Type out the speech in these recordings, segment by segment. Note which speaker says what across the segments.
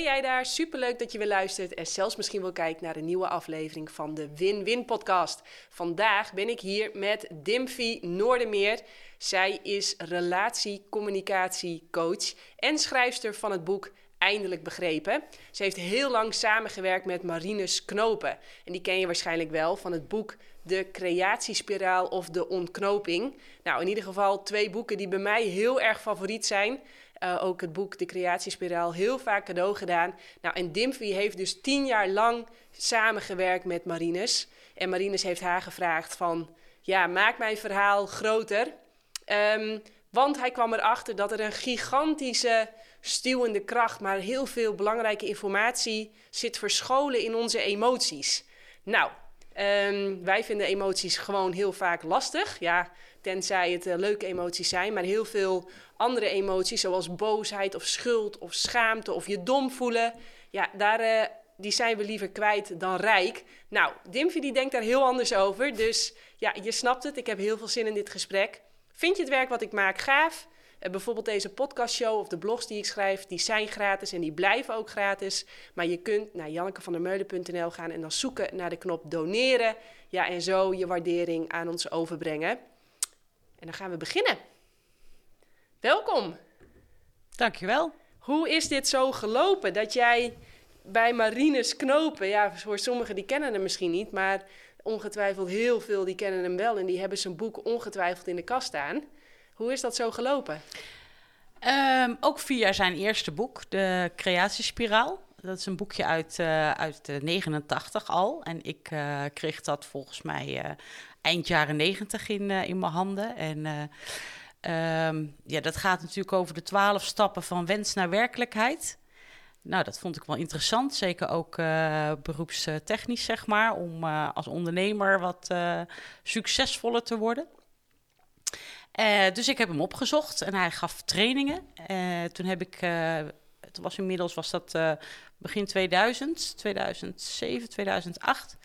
Speaker 1: Ben jij daar? Superleuk dat je weer luistert en zelfs misschien wel kijkt naar een nieuwe aflevering van de Win-Win podcast. Vandaag ben ik hier met Dimfy Noordermeer. Zij is relatiecommunicatiecoach en schrijfster van het boek Eindelijk Begrepen. Ze heeft heel lang samengewerkt met Marinus Knopen. En die ken je waarschijnlijk wel van het boek De Creatiespiraal of De Ontknoping. Nou, in ieder geval twee boeken die bij mij heel erg favoriet zijn. Uh, ook het boek De Creatiespiraal heel vaak cadeau gedaan. Nou, en Dimfy heeft dus tien jaar lang samengewerkt met Marinus. En Marinus heeft haar gevraagd van... ja, maak mijn verhaal groter. Um, want hij kwam erachter dat er een gigantische stuwende kracht... maar heel veel belangrijke informatie zit verscholen in onze emoties. Nou, um, wij vinden emoties gewoon heel vaak lastig. Ja, tenzij het uh, leuke emoties zijn. Maar heel veel andere emoties, zoals boosheid of schuld of schaamte of je dom voelen, ja, daar, uh, die zijn we liever kwijt dan rijk. Nou, Dimfy die denkt daar heel anders over. Dus ja, je snapt het. Ik heb heel veel zin in dit gesprek. Vind je het werk wat ik maak gaaf? Uh, bijvoorbeeld deze podcastshow of de blogs die ik schrijf, die zijn gratis en die blijven ook gratis. Maar je kunt naar jannekevandermeulen.nl gaan en dan zoeken naar de knop doneren. Ja, en zo je waardering aan ons overbrengen. En dan gaan we beginnen. Welkom.
Speaker 2: Dankjewel.
Speaker 1: Hoe is dit zo gelopen dat jij bij Marines Knopen, ja, voor sommigen die kennen hem misschien niet, maar ongetwijfeld heel veel die kennen hem wel en die hebben zijn boek ongetwijfeld in de kast staan. Hoe is dat zo gelopen?
Speaker 2: Um, ook via zijn eerste boek, De Creatiespiraal. Dat is een boekje uit, uh, uit de 89 al. En ik uh, kreeg dat volgens mij uh, eind jaren 90 in, in mijn handen. En Um, ja, dat gaat natuurlijk over de twaalf stappen van wens naar werkelijkheid. Nou, dat vond ik wel interessant. Zeker ook uh, beroepstechnisch, zeg maar. Om als ondernemer wat uh, succesvoller te worden. dus ik heb hem opgezocht en hij gaf trainingen. toen heb ik, het was inmiddels was dat begin 2000, 2007, 2008.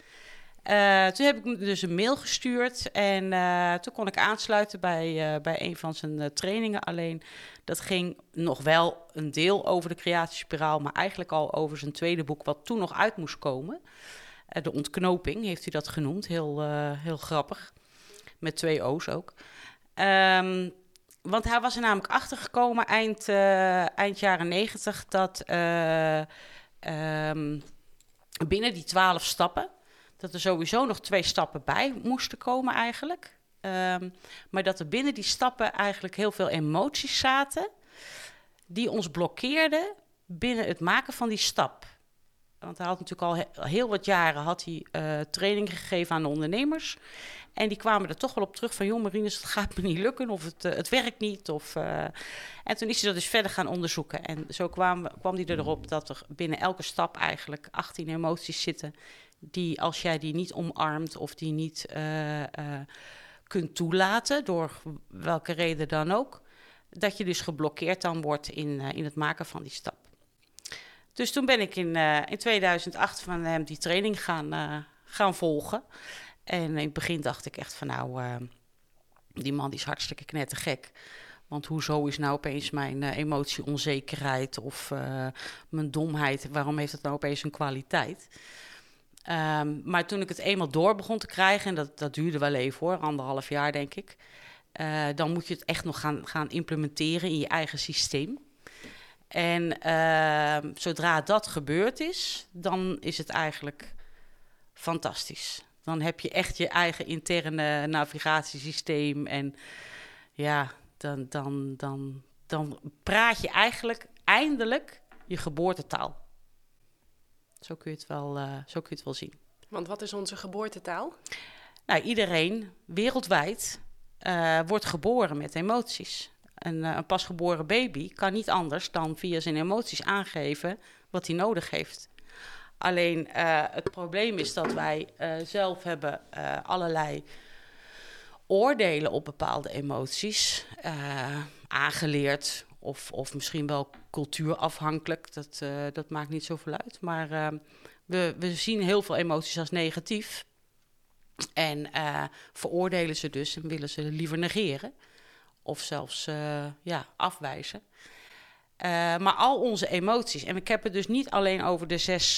Speaker 2: Uh, toen heb ik dus een mail gestuurd en uh, toen kon ik aansluiten bij, uh, bij een van zijn trainingen. Alleen dat ging nog wel een deel over de creatiespiraal, maar eigenlijk al over zijn tweede boek, wat toen nog uit moest komen. de ontknoping heeft hij dat genoemd, heel, heel grappig. Met twee O's ook. Um, want hij was er namelijk achter gekomen eind, eind jaren negentig dat um, binnen die twaalf stappen dat er sowieso nog twee stappen bij moesten komen eigenlijk. Um, maar dat er binnen die stappen eigenlijk heel veel emoties zaten die ons blokkeerden binnen het maken van die stap. Want hij had natuurlijk al heel wat jaren had hij, uh, training gegeven aan de ondernemers. En die kwamen er toch wel op terug van... joh Marines, het gaat me niet lukken of het, uh, het werkt niet. Of, uh... En toen is hij dat dus verder gaan onderzoeken. En zo kwam hij erop dat er binnen elke stap eigenlijk 18 emoties zitten die als jij die niet omarmt of die niet uh, uh, kunt toelaten, door welke reden dan ook, dat je dus geblokkeerd dan wordt in, uh, in het maken van die stap. Dus toen ben ik in, in 2008 van hem die training gaan, gaan volgen. En in het begin dacht ik echt van nou, die man die is hartstikke knettergek. Want hoezo is nou opeens mijn emotie onzekerheid of mijn domheid, waarom heeft dat nou opeens een kwaliteit? Um, maar toen ik het eenmaal door begon te krijgen, en dat, dat duurde wel even hoor, anderhalf jaar denk ik, uh, dan moet je het echt nog gaan, gaan implementeren in je eigen systeem. En uh, zodra dat gebeurd is, dan is het eigenlijk fantastisch. Dan heb je echt je eigen interne navigatiesysteem. En ja, dan, dan, dan, dan praat je eigenlijk eindelijk je geboortetaal. Zo kun je het wel, uh, zo kun je het wel zien.
Speaker 1: Want wat is onze geboortetaal?
Speaker 2: Nou, iedereen wereldwijd uh, wordt geboren met emoties. Een, uh, een pasgeboren baby kan niet anders dan via zijn emoties aangeven wat hij nodig heeft. Alleen het probleem is dat wij zelf hebben allerlei oordelen op bepaalde emoties aangeleerd of, of misschien wel cultuurafhankelijk. Dat, uh, dat maakt niet zoveel uit. Maar uh, we, we zien heel veel emoties als negatief. En uh, veroordelen ze dus en willen ze liever negeren. Of zelfs ja, afwijzen. Eh, maar al onze emoties. En ik heb het dus niet alleen over de zes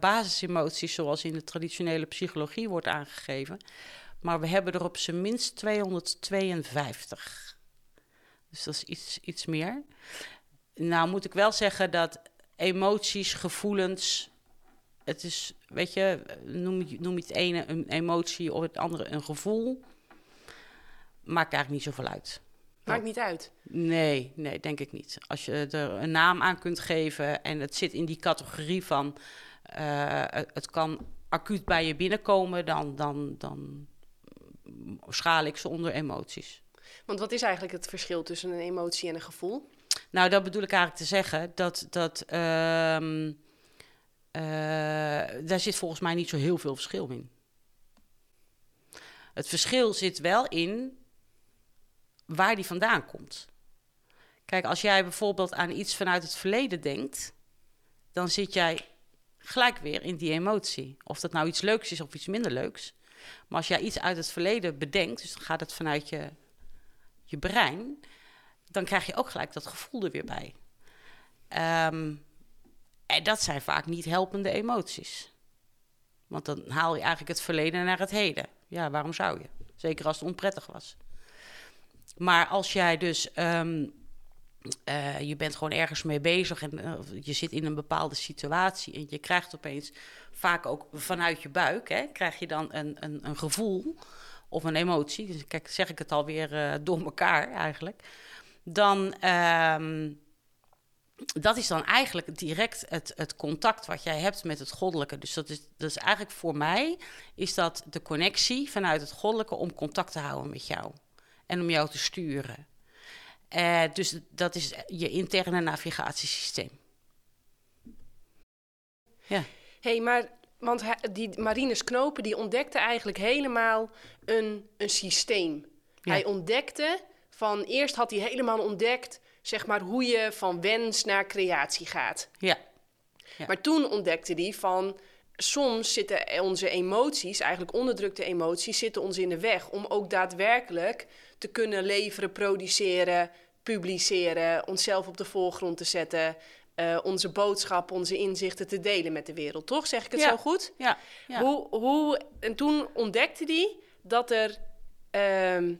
Speaker 2: basisemoties, zoals in de traditionele psychologie wordt aangegeven. Maar we hebben er op zijn minst 252. Dus dat is iets, iets meer. Nou moet ik wel zeggen dat emoties, gevoelens. Het is, weet je, noem, noem het ene een emotie of het andere een gevoel. Maakt eigenlijk niet zoveel uit.
Speaker 1: Maakt niet uit.
Speaker 2: Nee, nee, denk ik niet. Als je er een naam aan kunt geven en het zit in die categorie van uh, het kan acuut bij je binnenkomen, dan, dan, dan schaal ik ze onder emoties.
Speaker 1: Want wat is eigenlijk het verschil tussen een emotie en een gevoel?
Speaker 2: Nou, dat bedoel ik eigenlijk te zeggen dat. dat uh, uh, daar zit volgens mij niet zo heel veel verschil in. Het verschil zit wel in waar die vandaan komt. Kijk, als jij bijvoorbeeld aan iets vanuit het verleden denkt, dan zit jij gelijk weer in die emotie. Of dat nou iets leuks is of iets minder leuks. Maar als jij iets uit het verleden bedenkt, dus dan gaat het vanuit je, je brein, dan krijg je ook gelijk dat gevoel er weer bij. Ehm, en dat zijn vaak niet helpende emoties. Want dan haal je eigenlijk het verleden naar het heden. Ja, waarom zou je? Zeker als het onprettig was. Maar als jij dus, um, uh, je bent gewoon ergens mee bezig en uh, je zit in een bepaalde situatie en je krijgt opeens vaak ook vanuit je buik, hè, krijg je dan een, een, een gevoel of een emotie. Dus kijk, zeg ik het alweer uh, door elkaar eigenlijk. Dan, um, dat is dan eigenlijk direct het, het contact wat jij hebt met het goddelijke. Dus dat is, dat is eigenlijk voor mij, is dat de connectie vanuit het goddelijke om contact te houden met jou en om jou te sturen. Uh, dus dat is je interne navigatiesysteem.
Speaker 1: Ja. hey, maar want die Marinus Knopen die ontdekte eigenlijk helemaal een, een systeem. Ja. Hij ontdekte van eerst had hij helemaal ontdekt zeg maar hoe je van wens naar creatie gaat.
Speaker 2: Ja. ja.
Speaker 1: Maar toen ontdekte hij van soms zitten onze emoties, eigenlijk onderdrukte emoties, zitten ons in de weg om ook daadwerkelijk te kunnen leveren, produceren, publiceren, onszelf op de voorgrond te zetten, uh, onze boodschap, onze inzichten te delen met de wereld. Toch? Zeg ik het
Speaker 2: ja.
Speaker 1: zo goed?
Speaker 2: Ja. ja.
Speaker 1: Hoe, hoe, en toen ontdekte hij dat er. Uh,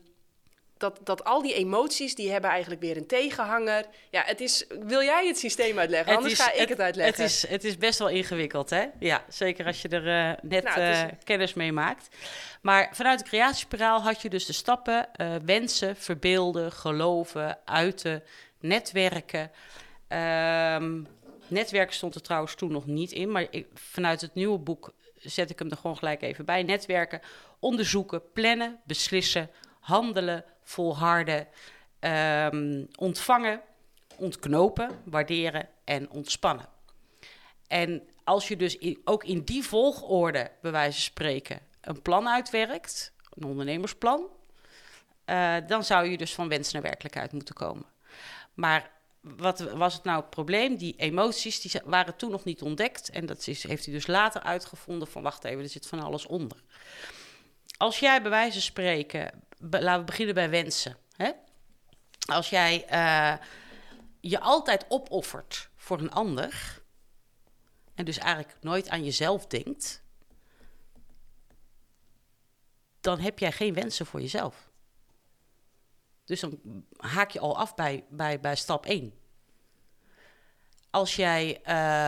Speaker 1: dat, dat al die emoties, die hebben eigenlijk weer een tegenhanger. Ja, het is... Wil jij het systeem uitleggen?
Speaker 2: Het
Speaker 1: Anders
Speaker 2: is,
Speaker 1: ga ik het, het, uitleggen.
Speaker 2: Het is, het is best wel ingewikkeld, hè? Ja, zeker als je er uh, net nou, is... uh, kennis mee maakt. Maar vanuit de creatiespiraal had je dus de stappen... Uh, wensen, verbeelden, geloven, uiten, netwerken... Um, netwerken stond er trouwens toen nog niet in, maar ik, vanuit het nieuwe boek zet ik hem er gewoon gelijk even bij. Netwerken, onderzoeken, plannen, beslissen, handelen, volharden, um, ontvangen, ontknopen, waarderen en ontspannen. En als je dus ook in die volgorde, bij wijze van spreken, een plan uitwerkt, een ondernemersplan, uh, dan zou je dus van wens naar werkelijkheid moeten komen. Maar wat was het nou het probleem? Die emoties die waren toen nog niet ontdekt. En dat is, heeft hij dus later uitgevonden van... wacht even, er zit van alles onder. Als jij bij wijze van spreken... laten we beginnen bij wensen. Hè? Als jij uh, je altijd opoffert voor een ander... en dus eigenlijk nooit aan jezelf denkt... dan heb jij geen wensen voor jezelf. Dus dan haak je al af bij, bij, bij stap 1. Als jij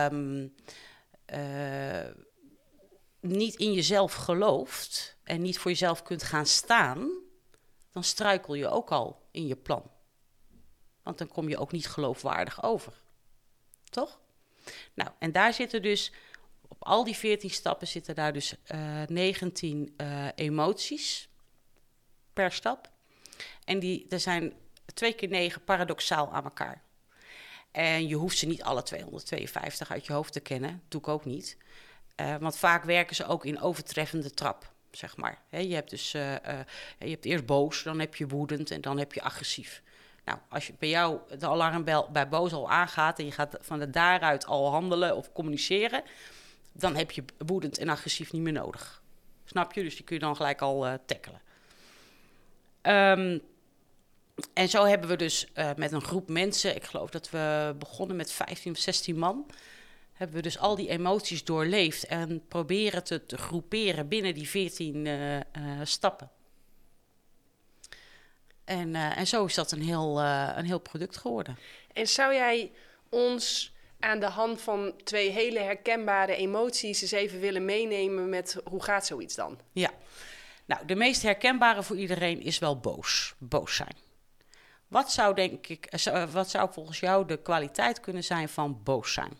Speaker 2: um, uh, niet in jezelf gelooft en niet voor jezelf kunt gaan staan, dan struikel je ook al in je plan. Want dan kom je ook niet geloofwaardig over. Toch? Nou, en daar zitten dus, op al die 14 stappen zitten daar dus uh, 19 uh, emoties per stap. En die, er zijn twee keer negen paradoxaal aan elkaar. En je hoeft ze niet alle 252 uit je hoofd te kennen. Doe ik ook niet. Uh, want vaak werken ze ook in overtreffende trap, zeg maar. Je hebt dus uh, uh, je hebt eerst boos, dan heb je woedend en dan heb je agressief. Nou, als je bij jou de alarmbel bij boos al aangaat en je gaat van daaruit al handelen of communiceren, dan heb je woedend en agressief niet meer nodig. Snap je? Dus die kun je dan gelijk al tackelen. Um, en zo hebben we dus uh, met een groep mensen, ik geloof dat we begonnen met 15 of 16 man, hebben we dus al die emoties doorleefd en proberen te, te groeperen binnen die 14 uh, uh, stappen. En, en zo is dat een heel, een heel product geworden.
Speaker 1: En zou jij ons aan de hand van twee hele herkenbare emoties eens even willen meenemen met hoe gaat zoiets dan?
Speaker 2: Ja, nou de meest herkenbare voor iedereen is wel boos. Boos zijn. Wat zou, denk ik, eh, wat zou volgens jou de kwaliteit kunnen zijn van boos zijn?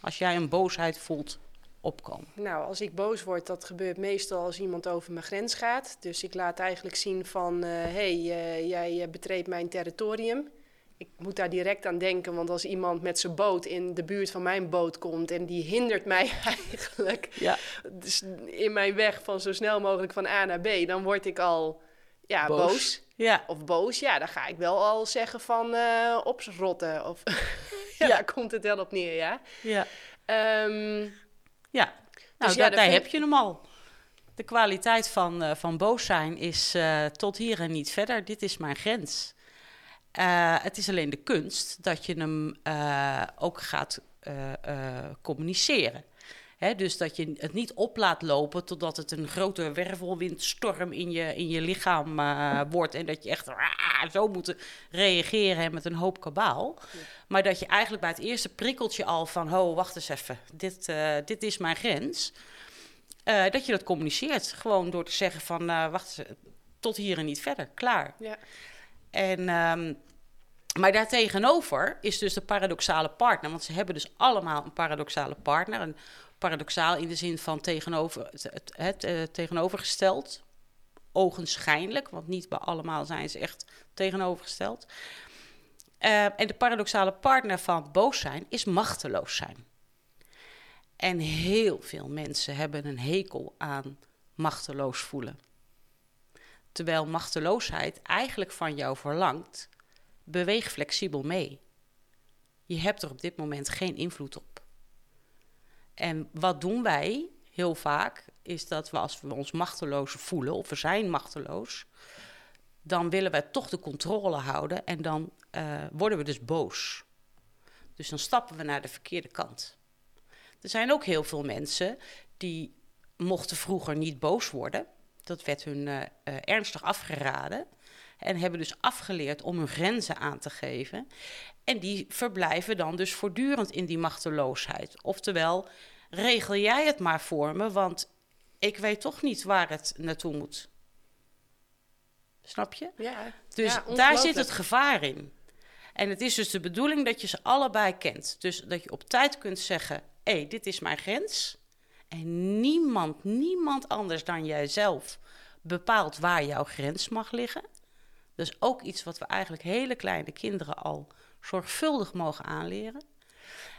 Speaker 2: Als jij een boosheid voelt opkomen.
Speaker 1: Nou, als ik boos word, dat gebeurt meestal als iemand over mijn grens gaat. Dus ik laat eigenlijk zien van, hé, uh, hey, uh, jij betreedt mijn territorium ik moet daar direct aan denken, want als iemand met zijn boot in de buurt van mijn boot komt en die hindert mij eigenlijk ja. dus in mijn weg van zo snel mogelijk van A naar B, dan word ik al ja, boos. Ja. Of boos, ja, dan ga ik wel al zeggen van uh, rotten. Of ja, daar komt het wel op neer, ja.
Speaker 2: Ja. Um, ja, nou, dus ja, daar, heb je hem al. De kwaliteit van, uh, van boos zijn is uh, tot hier en niet verder. Dit is mijn grens. Uh, het is alleen de kunst dat je hem uh, ook gaat uh, communiceren. Hè, dus dat je het niet op laat lopen totdat het een grote wervelwindstorm in je, in je lichaam wordt. En dat je echt zo moet reageren met een hoop kabaal. Maar dat je eigenlijk bij het eerste prikkeltje al van: ho, wacht eens even, dit, dit is mijn grens. dat je dat communiceert. Gewoon door te zeggen: van wacht eens, tot hier en niet verder, klaar. Ja. En, um, maar daartegenover is dus de paradoxale partner. Want ze hebben dus allemaal een paradoxale partner. Een paradoxaal in de zin van tegenover, het, uh, tegenovergesteld. Ogenschijnlijk, want niet bij allemaal zijn ze echt tegenovergesteld. Uh, en de paradoxale partner van boos zijn is machteloos zijn. En heel veel mensen hebben een hekel aan machteloos voelen. Terwijl machteloosheid eigenlijk van jou verlangt: beweeg flexibel mee. Je hebt er op dit moment geen invloed op. En wat doen wij heel vaak, is dat we als we ons machteloos voelen, of we zijn machteloos, dan willen wij toch de controle houden en dan uh, worden we dus boos. Dus dan stappen we naar de verkeerde kant. Er zijn ook heel veel mensen die mochten vroeger niet boos worden. Dat werd hun uh, uh, ernstig afgeraden. En hebben dus afgeleerd om hun grenzen aan te geven. En die verblijven dan dus voortdurend in die machteloosheid. Oftewel, regel jij het maar voor me, want ik weet toch niet waar het naartoe moet. Snap je?
Speaker 1: Ja.
Speaker 2: Dus daar zit het gevaar in. En het is dus de bedoeling dat je ze allebei kent. Dus dat je op tijd kunt zeggen: hé, hey, dit is mijn grens. En niemand, niemand anders dan jijzelf bepaalt waar jouw grens mag liggen. Dus ook iets wat we eigenlijk hele kleine kinderen al zorgvuldig mogen aanleren.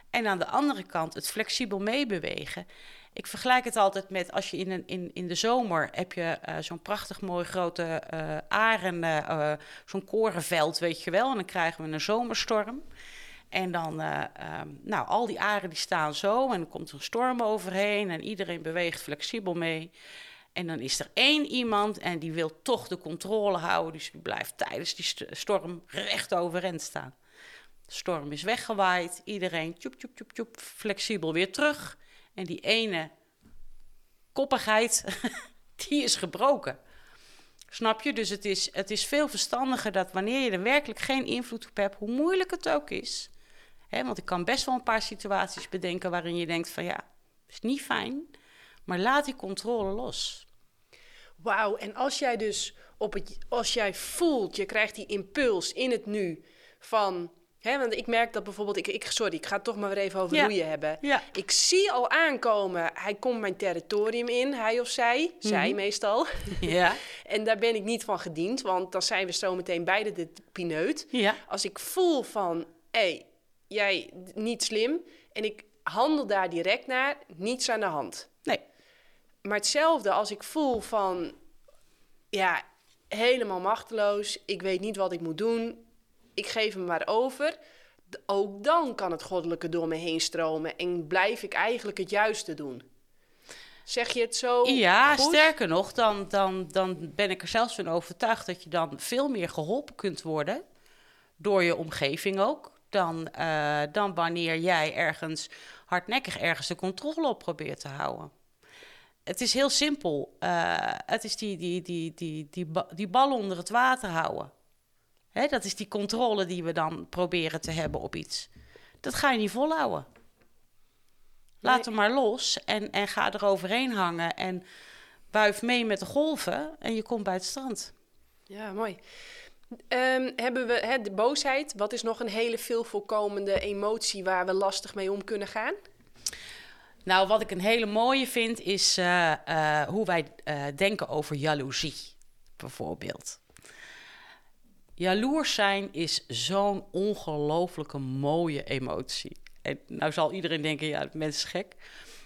Speaker 2: En aan de andere kant het flexibel meebewegen. Ik vergelijk het altijd met als je in, een, in, in de zomer heb je uh, zo'n prachtig mooi grote uh, zo'n korenveld, weet je wel. En dan krijgen we een zomerstorm. En dan, um, nou, al die aren die staan zo en dan komt er een storm overheen en iedereen beweegt flexibel mee. En dan is er één iemand en die wil toch de controle houden. Dus die blijft tijdens die storm recht overeind staan. De storm is weggewaaid. Iedereen tjoep, tjoep, tjoep, tjoep, flexibel weer terug. En die ene koppigheid, die is gebroken. Snap je? Dus het is, het is veel verstandiger dat wanneer je er werkelijk geen invloed op hebt, hoe moeilijk het ook is. Hè, want ik kan best wel een paar situaties bedenken waarin je denkt van ja, is niet fijn. Maar laat die controle los.
Speaker 1: Wauw, en als jij dus op het, als jij voelt, je krijgt die impuls in het nu van. Hè, want ik merk dat bijvoorbeeld, ik, ik, sorry, ik ga het toch maar weer even over ja. roeien hebben.
Speaker 2: Ja.
Speaker 1: Ik zie al aankomen, hij komt mijn territorium in, hij of zij, mm -hmm. zij meestal.
Speaker 2: Ja.
Speaker 1: en daar ben ik niet van gediend, want dan zijn we zo meteen beide de pineut.
Speaker 2: Ja.
Speaker 1: Als ik voel van, hé, hey, jij niet slim, en ik handel daar direct naar, niets aan de hand.
Speaker 2: Nee
Speaker 1: maar hetzelfde als ik voel van, ja, helemaal machteloos. Ik weet niet wat ik moet doen. Ik geef hem maar over. Ook dan kan het goddelijke door me heen stromen en blijf ik eigenlijk het juiste doen. Zeg je het zo?
Speaker 2: Ja,
Speaker 1: goed?
Speaker 2: sterker nog, dan, dan, dan ben ik er zelfs van overtuigd dat je dan veel meer geholpen kunt worden door je omgeving ook, dan, eh, dan wanneer jij ergens hardnekkig ergens de controle op probeert te houden. Het is heel simpel. Eh, het is die, die, die, die, die, die bal onder het water houden. Hè, dat is die controle die we dan proberen te hebben op iets. Dat ga je niet volhouden. Laat
Speaker 1: Nee.
Speaker 2: hem maar los en, en ga er overheen hangen en wuif mee met de golven en je komt bij het strand.
Speaker 1: Ja, mooi. Ehm, hebben we de boosheid? Wat is nog een hele veel voorkomende emotie waar we lastig mee om kunnen gaan?
Speaker 2: Nou, wat ik een hele mooie vind, is eh, eh, hoe wij eh, denken over jaloezie, bijvoorbeeld. Jaloers zijn is zo'n ongelooflijke mooie emotie. En nou zal iedereen denken, ja, dat mens is gek.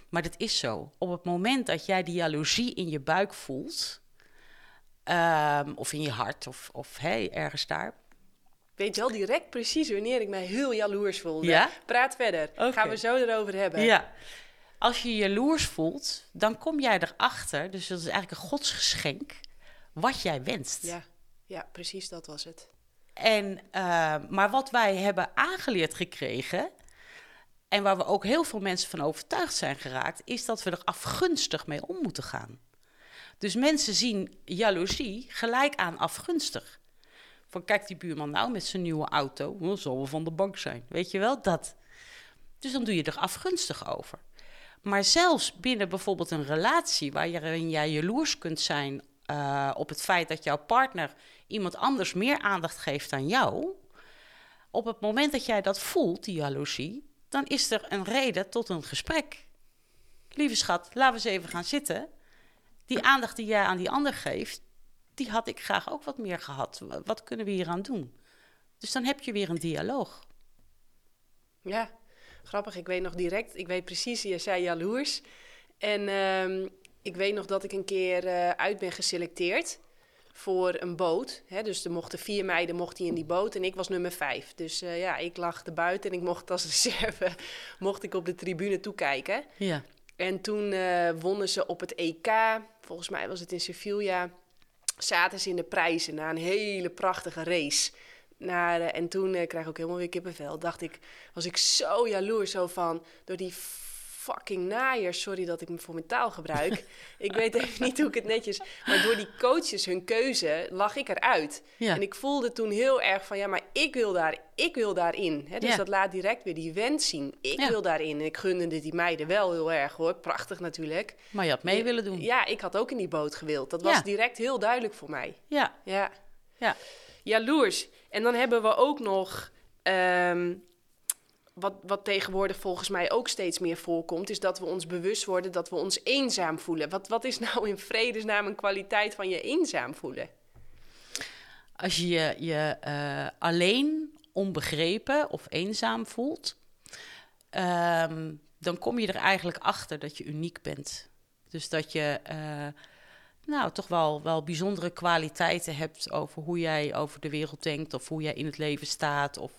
Speaker 2: Maar dat is zo. Op het moment dat jij die jaloezie in je buik voelt, ehm, of in je hart, of, of hey, ergens daar,
Speaker 1: Ik weet wel direct precies wanneer ik mij heel jaloers voelde.
Speaker 2: Ja?
Speaker 1: Praat verder. Gaan we zo erover hebben.
Speaker 2: Ja. Als je jaloers voelt, dan kom jij erachter, dus dat is eigenlijk een godsgeschenk, wat jij wenst.
Speaker 1: Ja, ja precies dat was het.
Speaker 2: En, eh, maar wat wij hebben aangeleerd gekregen, en waar we ook heel veel mensen van overtuigd zijn geraakt, is dat we er afgunstig mee om moeten gaan. Dus mensen zien jaloezie gelijk aan afgunstig. Van kijk die buurman nou met zijn nieuwe auto, dat zal wel van de bank zijn. Weet je wel, dat. Dus dan doe je er afgunstig over. Maar zelfs binnen bijvoorbeeld een relatie waarin jij jaloers kunt zijn eh, op het feit dat jouw partner iemand anders meer aandacht geeft dan jou, op het moment dat jij dat voelt, die jaloezie, dan is er een reden tot een gesprek. Lieve schat, laten we eens even gaan zitten. Die aandacht die jij aan die ander geeft, die had ik graag ook wat meer gehad. Wat kunnen we hier aan doen? Dus dan heb je weer een dialoog.
Speaker 1: Ja, grappig. Ik weet nog direct, ik weet precies, je zei jaloers. En ehm, ik weet nog dat ik een keer eh, uit ben geselecteerd voor een boot. Hè? Dus er mochten vier meiden mochten in die boot en ik was nummer vijf. Dus eh, ja, ik lag er buiten en ik mocht als reserve mocht ik op de tribune toekijken.
Speaker 2: Ja.
Speaker 1: En toen eh, wonnen ze op het EK, volgens mij was het in Sevilla, zaten ze in de prijzen na een hele prachtige race. Naar, eh, en toen eh, kreeg ik ook helemaal weer kippenvel. Dacht ik, was ik zo jaloers zo van, door die fucking naaiers, sorry dat ik me voor mijn taal gebruik. ik weet even niet hoe ik het netjes, maar door die coaches hun keuze lag ik eruit.
Speaker 2: Ja.
Speaker 1: En ik voelde toen heel erg van, ja, maar ik wil, daar, ik wil daarin. Hè? Dus
Speaker 2: Ja.
Speaker 1: dat laat direct weer die wens zien. Ik
Speaker 2: Ja.
Speaker 1: wil daarin. En ik gunde die meiden wel heel erg hoor. Prachtig natuurlijk.
Speaker 2: Maar je had mee willen doen.
Speaker 1: Ja, ik had ook in die boot gewild. Dat was direct heel duidelijk voor mij.
Speaker 2: Ja.
Speaker 1: Ja.
Speaker 2: Ja.
Speaker 1: Jaloers. En dan hebben we ook nog... ehm, wat, wat tegenwoordig volgens mij ook steeds meer voorkomt... is dat we ons bewust worden dat we ons eenzaam voelen. Wat, wat is nou in vredesnaam een kwaliteit van je eenzaam voelen?
Speaker 2: Als je je, eh, alleen, onbegrepen of eenzaam voelt, ehm, dan kom je er eigenlijk achter dat je uniek bent. Dus dat je eh, nou, toch wel, wel bijzondere kwaliteiten hebt over hoe jij over de wereld denkt of hoe jij in het leven staat. Of,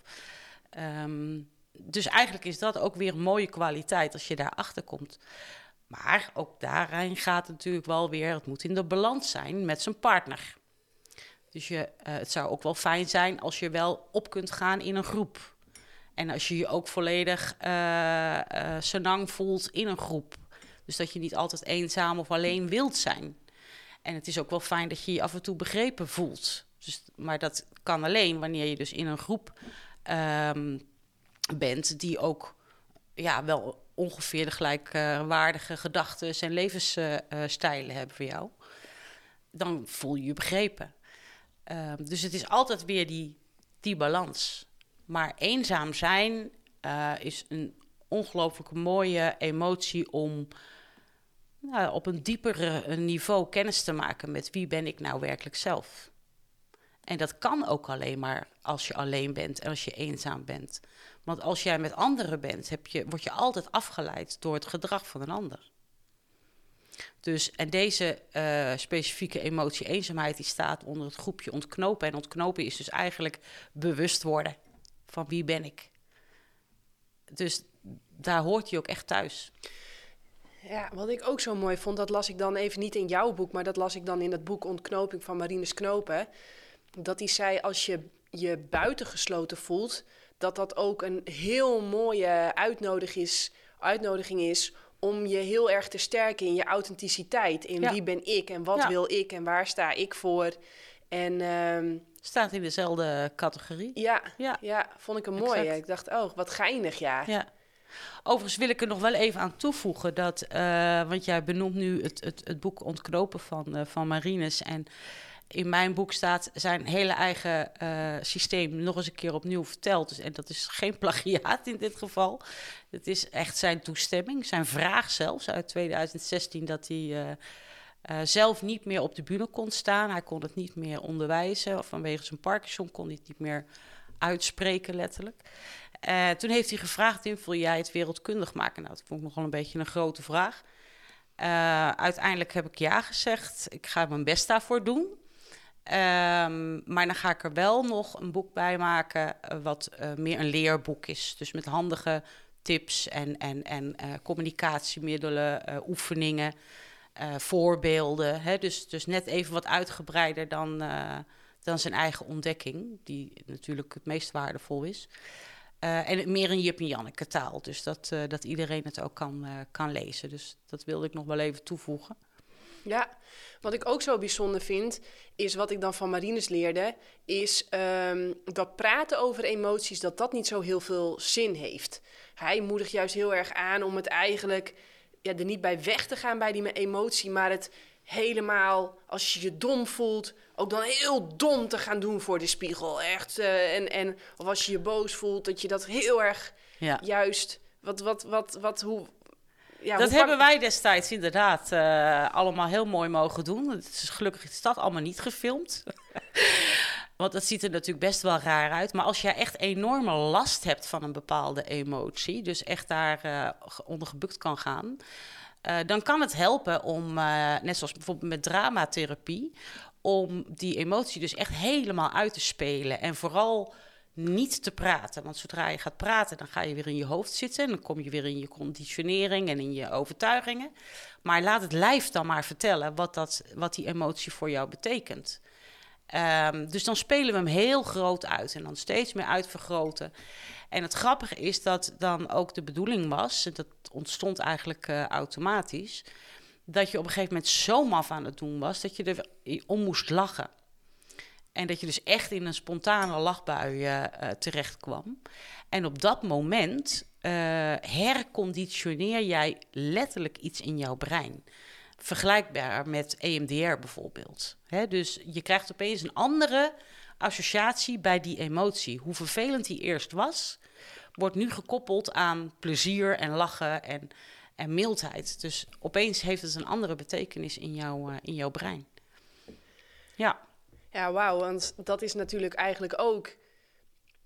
Speaker 2: ehm, dus eigenlijk is dat ook weer een mooie kwaliteit als je daarachter komt. Maar ook daarin gaat natuurlijk wel weer, het moet in de balans zijn met zijn partner. Dus je, eh, het zou ook wel fijn zijn als je wel op kunt gaan in een groep. En als je je ook volledig senang voelt in een groep. Dus dat je niet altijd eenzaam of alleen wilt zijn. En het is ook wel fijn dat je je af en toe begrepen voelt. Dus, maar dat kan alleen wanneer je dus in een groep ehm, bent die ook ja, wel ongeveer de gelijkwaardige gedachten en levensstijlen hebben voor jou. Dan voel je je begrepen. Ehm, dus het is altijd weer die, die balans. Maar eenzaam zijn eh, is een ongelooflijk mooie emotie om nou, op een dieper niveau kennis te maken met wie ben ik nou werkelijk zelf. En dat kan ook alleen maar als je alleen bent en als je eenzaam bent. Want als jij met anderen bent, heb je, word je altijd afgeleid door het gedrag van een ander. Dus, en deze eh, specifieke emotie eenzaamheid, die staat onder het groepje ontknopen. En ontknopen is dus eigenlijk bewust worden van wie ben ik. Dus daar hoort je ook echt thuis.
Speaker 1: Ja, wat ik ook zo mooi vond, dat las ik dan even niet in jouw boek, maar dat las ik dan in het boek Ontknoping van Marines Knopen. Dat hij zei, als je je buitengesloten voelt, dat dat ook een heel mooie uitnodiging is, uitnodiging is om je heel erg te sterken in je authenticiteit. In wie ben ik en wat wil ik en waar sta ik voor. En, um,
Speaker 2: Staat in dezelfde categorie.
Speaker 1: Ja, ja. ja vond ik een mooie. Ik dacht, oh, wat geinig, ja.
Speaker 2: ja. Overigens wil ik er nog wel even aan toevoegen dat, uh, want jij benoemt nu het, het, het boek Ontknopen van, uh, van Marines. En in mijn boek staat zijn hele eigen uh, systeem nog eens een keer opnieuw verteld. Dus, en dat is geen plagiaat in dit geval. Het is echt zijn toestemming, zijn vraag zelfs uit 2016 dat hij uh, uh, zelf niet meer op de bühne kon staan. Hij kon het niet meer onderwijzen. Vanwege zijn Parkinson kon hij het niet meer uitspreken, letterlijk. toen heeft hij gevraagd: wil jij het wereldkundig maken? Nou, dat vond ik nogal een beetje een grote vraag. uiteindelijk heb ik ja gezegd. Ik ga mijn best daarvoor doen. Um, maar dan ga ik er wel nog een boek bij maken, uh, wat uh, meer een leerboek is. Dus met handige tips en, en, en uh, communicatiemiddelen, oefeningen, voorbeelden. Hè? Dus, dus net even wat uitgebreider dan, dan zijn eigen ontdekking, die natuurlijk het meest waardevol is. en meer een Jip en Janneke taal, dus dat, dat iedereen het ook kan, kan lezen. Dus dat wilde ik nog wel even toevoegen.
Speaker 1: Ja, wat ik ook zo bijzonder vind, is wat ik dan van Marines leerde, is um, dat praten over emoties, dat dat niet zo heel veel zin heeft. Hij moedigt juist heel erg aan om het eigenlijk ja, er niet bij weg te gaan bij die emotie, maar het helemaal, als je je dom voelt, ook dan heel dom te gaan doen voor de spiegel. Echt. Uh, en, en, of als je je boos voelt, dat je dat heel erg ja. juist. Wat, wat, wat, wat, hoe,
Speaker 2: ja, dat hebben wij destijds inderdaad uh, allemaal heel mooi mogen doen. Het is gelukkig is dat allemaal niet gefilmd. Want dat ziet er natuurlijk best wel raar uit. Maar als jij echt enorme last hebt van een bepaalde emotie, dus echt daar uh, onder gebukt kan gaan, uh, dan kan het helpen om, net zoals bijvoorbeeld met dramatherapie, om die emotie dus echt helemaal uit te spelen. En vooral niet te praten. Want zodra je gaat praten, dan ga je weer in je hoofd zitten. En dan kom je weer in je conditionering en in je overtuigingen. Maar laat het lijf dan maar vertellen wat, dat, wat die emotie voor jou betekent. Um, dus dan spelen we hem heel groot uit en dan steeds meer uitvergroten. En het grappige is dat dan ook de bedoeling was, en dat ontstond eigenlijk uh, automatisch, dat je op een gegeven moment zo maf aan het doen was dat je er om moest lachen. En dat je dus echt in een spontane lachbui uh, terecht kwam. En op dat moment uh, herconditioneer jij letterlijk iets in jouw brein. Vergelijkbaar met EMDR bijvoorbeeld. Dus je krijgt opeens een andere associatie bij die emotie. Hoe vervelend die eerst was, wordt nu gekoppeld aan plezier en lachen en, en mildheid. Dus opeens heeft het een andere betekenis in, in jouw brein. Ja.
Speaker 1: Ja, wauw, want dat is natuurlijk eigenlijk ook...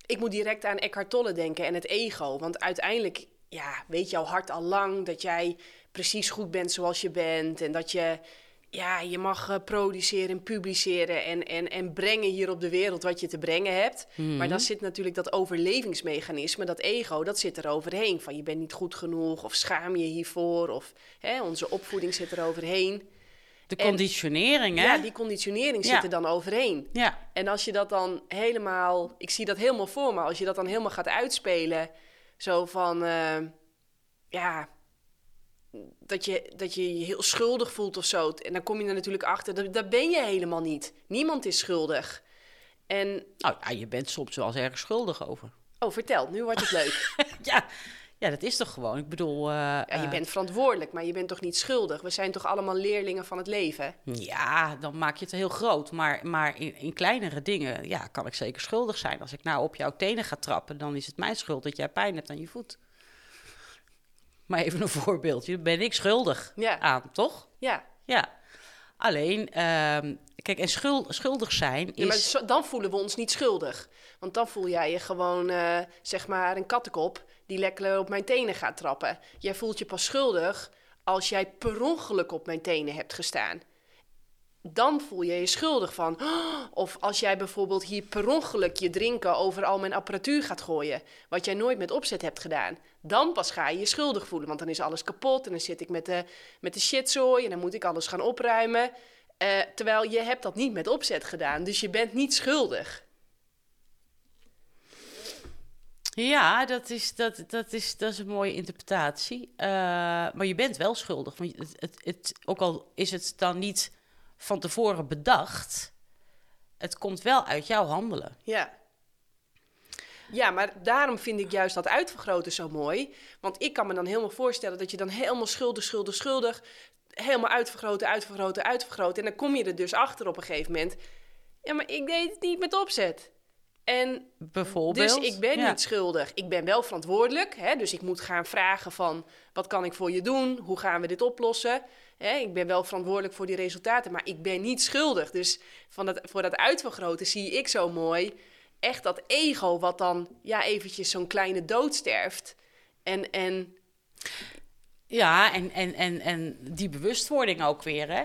Speaker 1: Ik moet direct aan Eckhart Tolle denken en het ego. Want uiteindelijk ja, weet jouw hart al lang dat jij precies goed bent zoals je bent. En dat je, ja, je mag uh, produceren en publiceren en, en, en brengen hier op de wereld wat je te brengen hebt. Maar dan mhm. zit natuurlijk dat overlevingsmechanisme, dat ego, dat zit er overheen. Van je bent niet goed genoeg of schaam je hiervoor of hè, onze opvoeding zit er overheen.
Speaker 2: De conditionering, hè?
Speaker 1: Ja, die conditionering zit er dan overheen.
Speaker 2: Ja.
Speaker 1: En als je dat dan helemaal... Ik zie dat helemaal voor me. Als je dat dan helemaal gaat uitspelen... Zo van... Uh, ja... Dat je, dat je je heel schuldig voelt of zo. En dan kom je er natuurlijk achter... Dat, dat ben je helemaal niet. Niemand is schuldig. En...
Speaker 2: Oh, ja, je bent soms wel eens erg schuldig over.
Speaker 1: Oh, vertel. Nu wordt het leuk.
Speaker 2: ja, ja, dat is toch gewoon. Ik bedoel. Uh,
Speaker 1: ja, je
Speaker 2: uh,
Speaker 1: bent verantwoordelijk, maar je bent toch niet schuldig? We zijn toch allemaal leerlingen van het leven?
Speaker 2: Ja, dan maak je het heel groot. Maar, maar in, in, kleinere dingen ja, kan ik zeker schuldig zijn. Als ik nou op jouw tenen ga trappen, dan is het mijn schuld dat jij pijn hebt aan je voet. Maar even een voorbeeldje. Ben ik schuldig
Speaker 1: ja.
Speaker 2: aan, toch?
Speaker 1: Ja.
Speaker 2: Ja. Alleen, uh, kijk, en schuld, schuldig zijn is...
Speaker 1: Ja, maar dan voelen we ons niet schuldig. Want dan voel jij je gewoon, uh, zeg maar, een kattenkop die lekker op mijn tenen gaat trappen. Jij voelt je pas schuldig als jij per ongeluk op mijn tenen hebt gestaan. dan voel je je schuldig van. Of als jij bijvoorbeeld hier per ongeluk je drinken over al mijn apparatuur gaat gooien, wat jij nooit met opzet hebt gedaan, dan pas ga je je schuldig voelen. Want dan is alles kapot en dan zit ik met de, met de shitzooi en dan moet ik alles gaan opruimen. Eh, terwijl je hebt dat niet met opzet gedaan, dus je bent niet schuldig.
Speaker 2: Ja, dat is, dat, dat, is, dat is een mooie interpretatie. Uh, maar je bent wel schuldig. Want het, het, ook al is het dan niet van tevoren bedacht, het komt wel uit jouw handelen.
Speaker 1: Ja. Ja, maar daarom vind ik juist dat uitvergroten zo mooi. Want ik kan me dan helemaal voorstellen dat je dan helemaal schuldig, schuldig, schuldig... helemaal uitvergroten, uitvergroten, uitvergroten... en dan kom je er dus achter op een gegeven moment... ja, maar ik deed het niet met opzet. En
Speaker 2: Bijvoorbeeld,
Speaker 1: dus ik ben niet schuldig. Ik ben wel verantwoordelijk. Hè? Dus ik moet gaan vragen van... wat kan ik voor je doen? Hoe gaan we dit oplossen? Hè? Ik ben wel verantwoordelijk voor die resultaten, maar ik ben niet schuldig. Dus van dat, voor dat uitvergroten zie ik zo mooi... echt dat ego wat dan ja, eventjes zo'n kleine dood sterft. En... en
Speaker 2: ja, en, en, en, en die bewustwording ook weer, hè?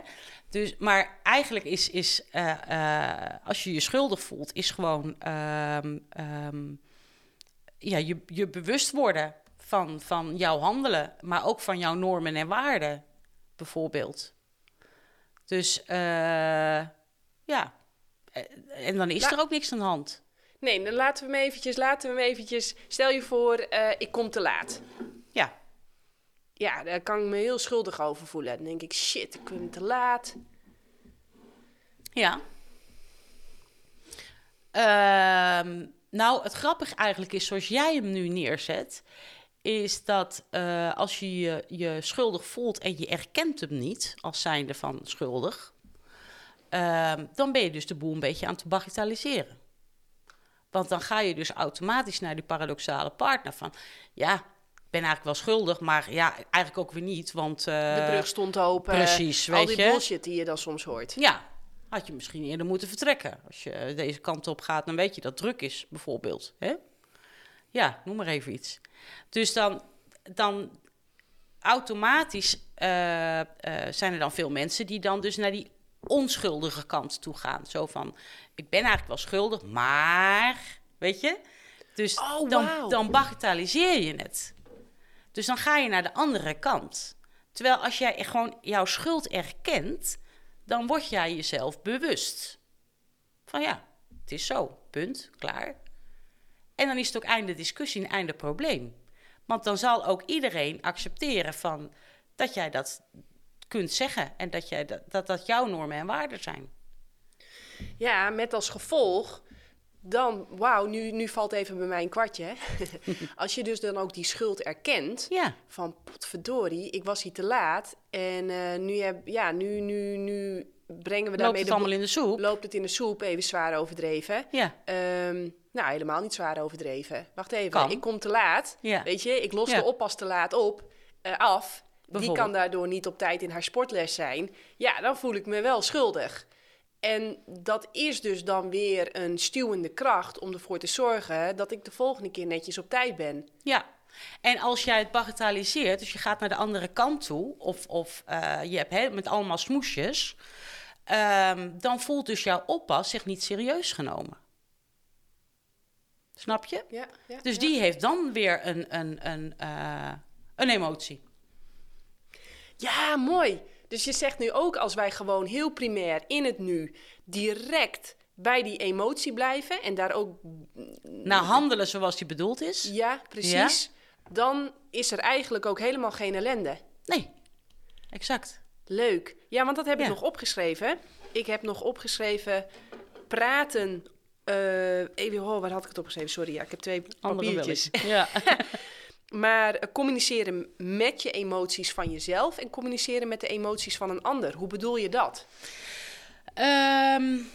Speaker 2: Dus, maar eigenlijk is, is uh, uh, als je je schuldig voelt, is gewoon um, um, ja, je, je bewust worden van, van jouw handelen, maar ook van jouw normen en waarden, bijvoorbeeld. Dus uh, ja, en dan is La er ook niks aan de hand.
Speaker 1: Nee, dan laten we hem eventjes, laten we hem eventjes. Stel je voor, ik kom te laat.
Speaker 2: Ja
Speaker 1: ja, daar kan ik me heel schuldig over voelen. Dan denk ik, shit, ik ben te laat.
Speaker 2: Ja. Uh, nou, het grappige eigenlijk is, zoals jij hem nu neerzet, is dat uh, als je, je schuldig voelt en je erkent hem niet als zijnde van schuldig, uh, dan ben je dus de boel een beetje aan het bagatelliseren. Want dan ga je dus automatisch naar die paradoxale partner van, ja, ben eigenlijk wel schuldig, maar ja, eigenlijk ook weer niet, want... Uh,
Speaker 1: de brug stond open.
Speaker 2: Precies,
Speaker 1: Al
Speaker 2: die
Speaker 1: bullshit die je dan soms hoort.
Speaker 2: Ja, had je misschien eerder moeten vertrekken. Als je deze kant op gaat, dan weet je dat druk is, bijvoorbeeld. Hè? Ja, noem maar even iets. Dus dan, dan automatisch uh, uh, zijn er dan veel mensen die dan dus naar die onschuldige kant toe gaan. Zo van, ik ben eigenlijk wel schuldig, maar, weet je... Dus
Speaker 1: oh, wow.
Speaker 2: dan, dan bagatelliseer je het. Dus dan ga je naar de andere kant. Terwijl als jij gewoon jouw schuld erkent, dan word jij jezelf bewust. Van ja, het is zo, punt, klaar. En dan is het ook einde discussie en einde probleem. Want dan zal ook iedereen accepteren van dat jij dat kunt zeggen en dat jij dat, dat, dat jouw normen en waarden zijn.
Speaker 1: Ja, met als gevolg dan, wauw, nu, nu valt even bij mij een kwartje. Als je dus dan ook die schuld erkent,
Speaker 2: ja.
Speaker 1: van potverdorie, ik was hier te laat. En uh, nu, heb, ja, nu, nu, nu brengen we daarmee...
Speaker 2: Loopt het
Speaker 1: de
Speaker 2: allemaal in de soep?
Speaker 1: Loopt het in de soep, even zwaar overdreven.
Speaker 2: Ja.
Speaker 1: Um, nou, helemaal niet zwaar overdreven. Wacht even,
Speaker 2: kan.
Speaker 1: ik kom te laat.
Speaker 2: Ja.
Speaker 1: Weet je, ik los de oppas te laat op, uh, af. Die kan daardoor niet op tijd in haar sportles zijn. Ja, dan voel ik me wel schuldig. En dat is dus dan weer een stuwende kracht om ervoor te zorgen dat ik de volgende keer netjes op tijd ben.
Speaker 2: Ja. En als jij het bagatelliseert, dus je gaat naar de andere kant toe, of, of uh, je hebt he, met allemaal smoesjes, um, dan voelt dus jouw oppas zich niet serieus genomen. Snap je?
Speaker 1: Ja, ja,
Speaker 2: dus
Speaker 1: ja.
Speaker 2: die heeft dan weer een, een, een, uh, een emotie.
Speaker 1: Ja, mooi. Dus je zegt nu ook als wij gewoon heel primair in het nu direct bij die emotie blijven en daar ook
Speaker 2: naar handelen zoals die bedoeld is.
Speaker 1: Ja, precies. Ja? Dan is er eigenlijk ook helemaal geen ellende.
Speaker 2: Nee, exact.
Speaker 1: Leuk. Ja, want dat heb ja. ik nog opgeschreven. Ik heb nog opgeschreven praten. Uh, even, oh, waar had ik het opgeschreven? Sorry, ja, ik heb twee
Speaker 2: Andere
Speaker 1: papiertjes.
Speaker 2: Ja.
Speaker 1: Maar uh, communiceren met je emoties van jezelf en communiceren met de emoties van een ander. Hoe bedoel je dat?
Speaker 2: Um,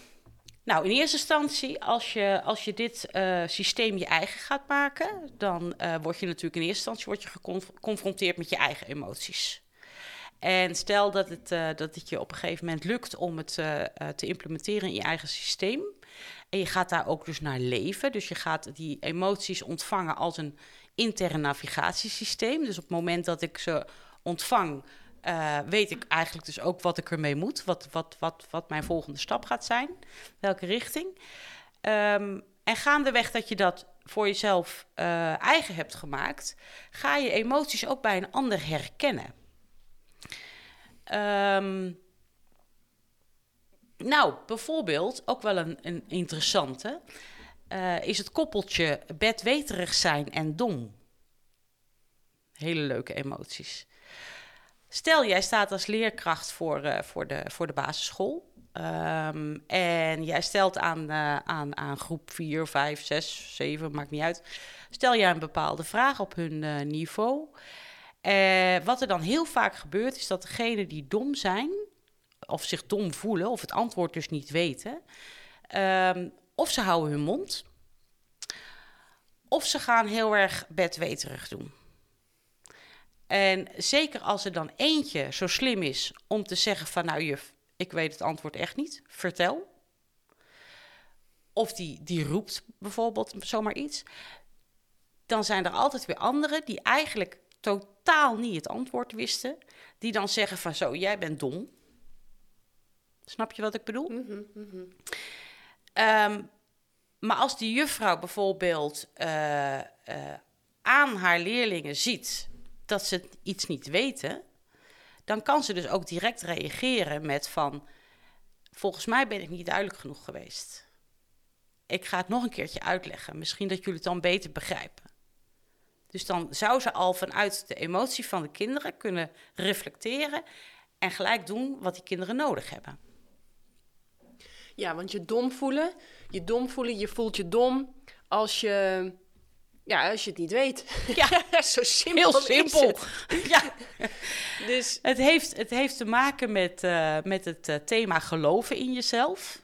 Speaker 2: nou, in eerste instantie, als je, als je dit uh, systeem je eigen gaat maken, dan uh, word je natuurlijk in eerste instantie word je geconfronteerd met je eigen emoties. En stel dat het, dat het je op een gegeven moment lukt om het te implementeren in je eigen systeem. En je gaat daar ook dus naar leven. Dus je gaat die emoties ontvangen als een intern navigatiesysteem. Dus op het moment dat ik ze ontvang, eh, weet ik eigenlijk dus ook wat ik ermee moet. Wat, wat, wat, wat mijn volgende stap gaat zijn. Welke richting. Um, en gaandeweg dat je dat voor jezelf uh, eigen hebt gemaakt, ga je emoties ook bij een ander herkennen. Um, nou, bijvoorbeeld, ook wel een, een interessante, uh, is het koppeltje bedweterig zijn en dom. Hele leuke emoties. Stel, jij staat als leerkracht voor, uh, voor, de, voor de basisschool. Um, en jij stelt aan, uh, aan, aan groep 4, 5, 6, 7, maakt niet uit. Stel jij een bepaalde vraag op hun niveau. Wat er dan heel vaak gebeurt, is dat degenen die dom zijn, of zich dom voelen, of het antwoord dus niet weten, um, of ze houden hun mond, of ze gaan heel erg bedweterig doen. En zeker als er dan eentje zo slim is om te zeggen van nou juf, ik weet het antwoord echt niet, vertel. Of die, die roept bijvoorbeeld zomaar iets. Dan zijn er altijd weer anderen die eigenlijk totaal niet het antwoord wisten. Die dan zeggen van zo, jij bent dom. Snap je wat ik bedoel? Mm. Um, maar als die juffrouw bijvoorbeeld uh, uh, aan haar leerlingen ziet dat ze iets niet weten, dan kan ze dus ook direct reageren met van, volgens mij ben ik niet duidelijk genoeg geweest. Ik ga het nog een keertje uitleggen, misschien dat jullie het dan beter begrijpen. Dus dan zou ze al vanuit de emotie van de kinderen kunnen reflecteren en gelijk doen wat die kinderen nodig hebben.
Speaker 1: Ja, want je dom voelen, je dom voelen, je voelt je dom als je ja, als je het niet weet. Ja, zo simpel.
Speaker 2: Heel simpel. Het. Ja. dus het heeft, het heeft te maken met, uh, met het uh, thema geloven in jezelf.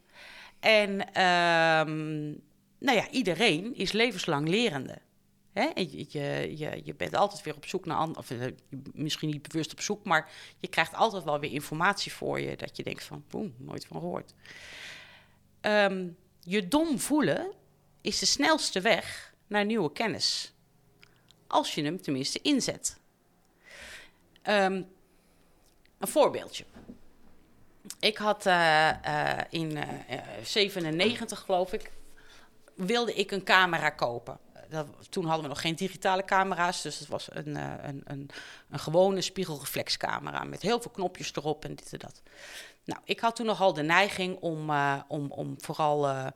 Speaker 2: En um, nou ja, iedereen is levenslang lerende. Hè? Je, je, je, je bent altijd weer op zoek naar anderen, of uh, misschien niet bewust op zoek, maar je krijgt altijd wel weer informatie voor je dat je denkt van, boem, nooit van gehoord. Um, je dom voelen is de snelste weg naar nieuwe kennis. Als je hem tenminste inzet. Um, een voorbeeldje. Ik had uh, uh, in uh, 97, geloof ik, wilde ik een camera kopen. Dat, toen hadden we nog geen digitale camera's, dus het was een, een, een, een gewone spiegelreflexcamera met heel veel knopjes erop en dit en dat. Nou, ik had toen nogal de neiging om, om, om vooral uh,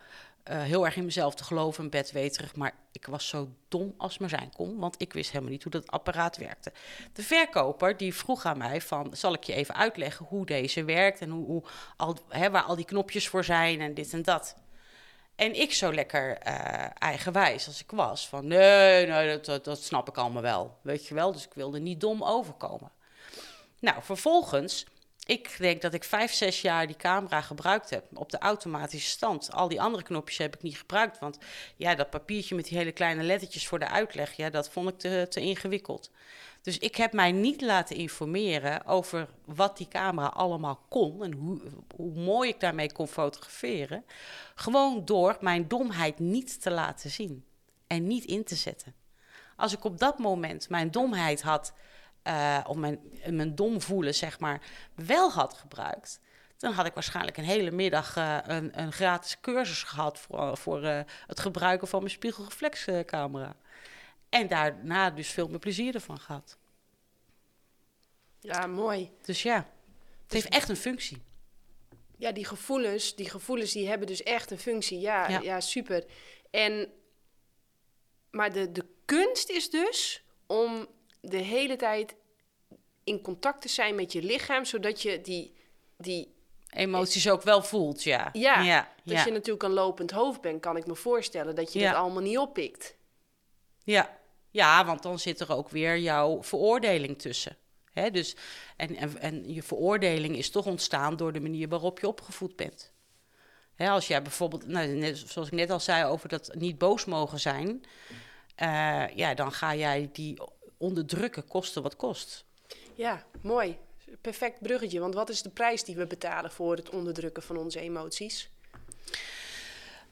Speaker 2: heel erg in mezelf te geloven, een bedweterig. Maar ik was zo dom als maar zijn kon, want ik wist helemaal niet hoe dat apparaat werkte. De verkoper die vroeg aan mij van, zal ik je even uitleggen hoe deze werkt en hoe, hoe al, hè, waar al die knopjes voor zijn en dit en dat. En ik zo lekker eigenwijs als ik was, van nee, nee dat, dat, dat snap ik allemaal wel, weet je wel. Dus ik wilde niet dom overkomen. Nou, vervolgens ik denk dat ik vijf, zes jaar die camera gebruikt heb op de automatische stand. Al die andere knopjes heb ik niet gebruikt, want ja, dat papiertje met die hele kleine lettertjes voor de uitleg, ja, dat vond ik te, te ingewikkeld. Dus ik heb mij niet laten informeren over wat die camera allemaal kon en hoe, hoe mooi ik daarmee kon fotograferen. Gewoon door mijn domheid niet te laten zien en niet in te zetten. Als ik op dat moment mijn domheid had uh, of mijn, mijn dom voelen, zeg maar, wel had gebruikt, dan had ik waarschijnlijk een hele middag uh, een, een, gratis cursus gehad voor, voor uh, het gebruiken van mijn spiegelreflexcamera. En daarna dus veel meer plezier ervan gehad.
Speaker 1: Ja, mooi.
Speaker 2: Dus ja, het dus, heeft echt een functie.
Speaker 1: Ja, die gevoelens, die gevoelens die hebben dus echt een functie. Ja, ja. ja super. En, maar de, de kunst is dus om de hele tijd in contact te zijn met je lichaam, zodat je die, die
Speaker 2: emoties ook wel voelt, ja.
Speaker 1: Ja, ja als je natuurlijk een lopend hoofd bent, kan ik me voorstellen dat je ja. dat allemaal niet oppikt.
Speaker 2: Ja. ja, want dan zit er ook weer jouw veroordeling tussen. Hè? Dus, en, en, en je veroordeling is toch ontstaan door de manier waarop je opgevoed bent. Hè, als jij bijvoorbeeld, nou, net, zoals ik net al zei over dat niet boos mogen zijn, uh, ja, dan ga jij die onderdrukken, kosten wat kost.
Speaker 1: Ja, mooi. Perfect bruggetje. Want wat is de prijs die we betalen voor het onderdrukken van onze emoties?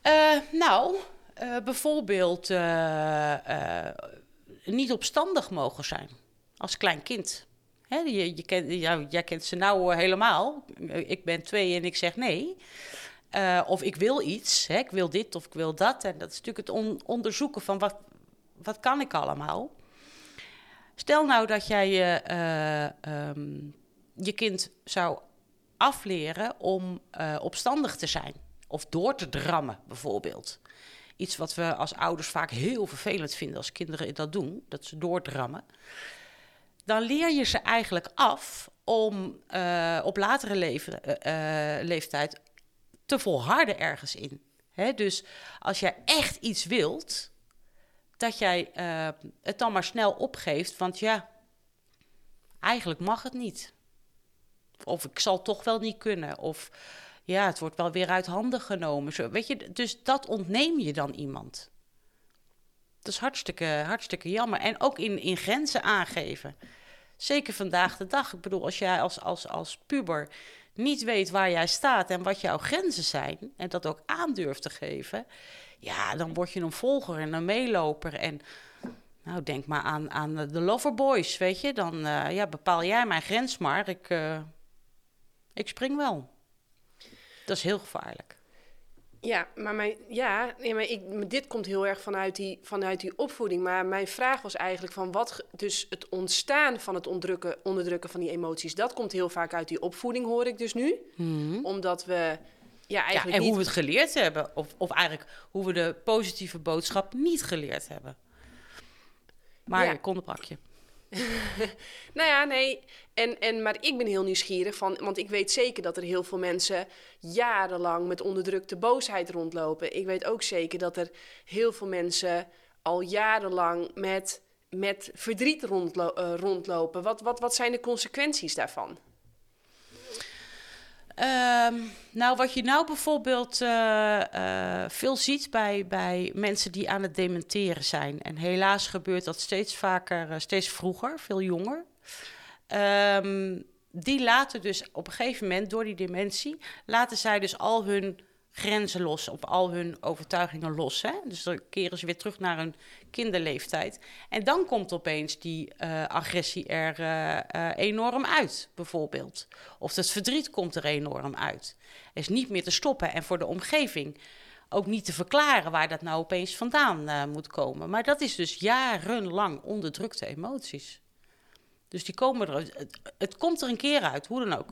Speaker 2: Uh, nou, uh, bijvoorbeeld uh, niet opstandig mogen zijn als klein kind. Hè, je, je kent, jij kent ze nou eh, helemaal. Ik ben twee en ik zeg nee. Eh, of ik wil iets, hè, ik wil dit of ik wil dat. En dat is natuurlijk het on- onderzoeken van wat, wat kan ik allemaal. Stel nou dat jij je, eh, ehm, je kind zou afleren om eh, opstandig te zijn. Of door te drammen, bijvoorbeeld. Iets wat we als ouders vaak heel vervelend vinden als kinderen dat doen, dat ze doordrammen. Dan leer je ze eigenlijk af om eh, op latere leven, leeftijd te volharden ergens in. Dus als jij echt iets wilt, dat jij eh, het dan maar snel opgeeft, want ja, eigenlijk mag het niet. Of ik zal toch wel niet kunnen. Of ja, het wordt wel weer uit handen genomen. Zo, weet je, dus dat ontneem je dan iemand. Dat is hartstikke, hartstikke jammer. En ook in, in grenzen aangeven. Zeker vandaag de dag. Ik bedoel, als jij als, als, als puber niet weet waar jij staat en wat jouw grenzen zijn, en dat ook aandurft te geven, ja, dan word je een volger en een meeloper. En nou, denk maar aan, aan de Loverboys, weet je. Dan eh, ja, bepaal jij mijn grens maar. Ik, eh, ik spring wel. Dat is heel gevaarlijk.
Speaker 1: Ja, maar, mijn, ja, nee, maar ik, dit komt heel erg vanuit die, vanuit die opvoeding. Maar mijn vraag was eigenlijk van wat... Dus het ontstaan van het onderdrukken, onderdrukken van die emoties... dat komt heel vaak uit die opvoeding, hoor ik dus nu. Omdat we ja, eigenlijk
Speaker 2: en
Speaker 1: niet...
Speaker 2: hoe we het geleerd hebben. Of, of eigenlijk hoe we de positieve boodschap niet geleerd hebben. Maar
Speaker 1: Ja.
Speaker 2: ik onderbrak je.
Speaker 1: Nou ja, nee. En, en, maar ik ben heel nieuwsgierig van, want ik weet zeker dat er heel veel mensen jarenlang met onderdrukte boosheid rondlopen. Ik weet ook zeker dat er heel veel mensen al jarenlang met, met verdriet rondlo- eh, rondlopen. Wat, wat, wat zijn de consequenties daarvan?
Speaker 2: Ehm, nou, wat je nou bijvoorbeeld eh, eh, veel ziet bij, bij mensen die aan het dementeren zijn. En helaas gebeurt dat steeds vaker, eh, steeds vroeger, veel jonger. Ehm, die laten dus op een gegeven moment, door die dementie, laten zij dus al hun grenzen los, of al hun overtuigingen los. Hè? Dus dan keren ze weer terug naar hun kinderleeftijd. En dan komt opeens die eh, agressie er eh, eh, enorm uit, bijvoorbeeld. Of het verdriet komt er enorm uit. Is niet meer te stoppen. En voor de omgeving ook niet te verklaren waar dat nou opeens vandaan moet komen. Maar dat is dus jarenlang onderdrukte emoties. Dus die komen er, het komt er een keer uit, hoe dan ook.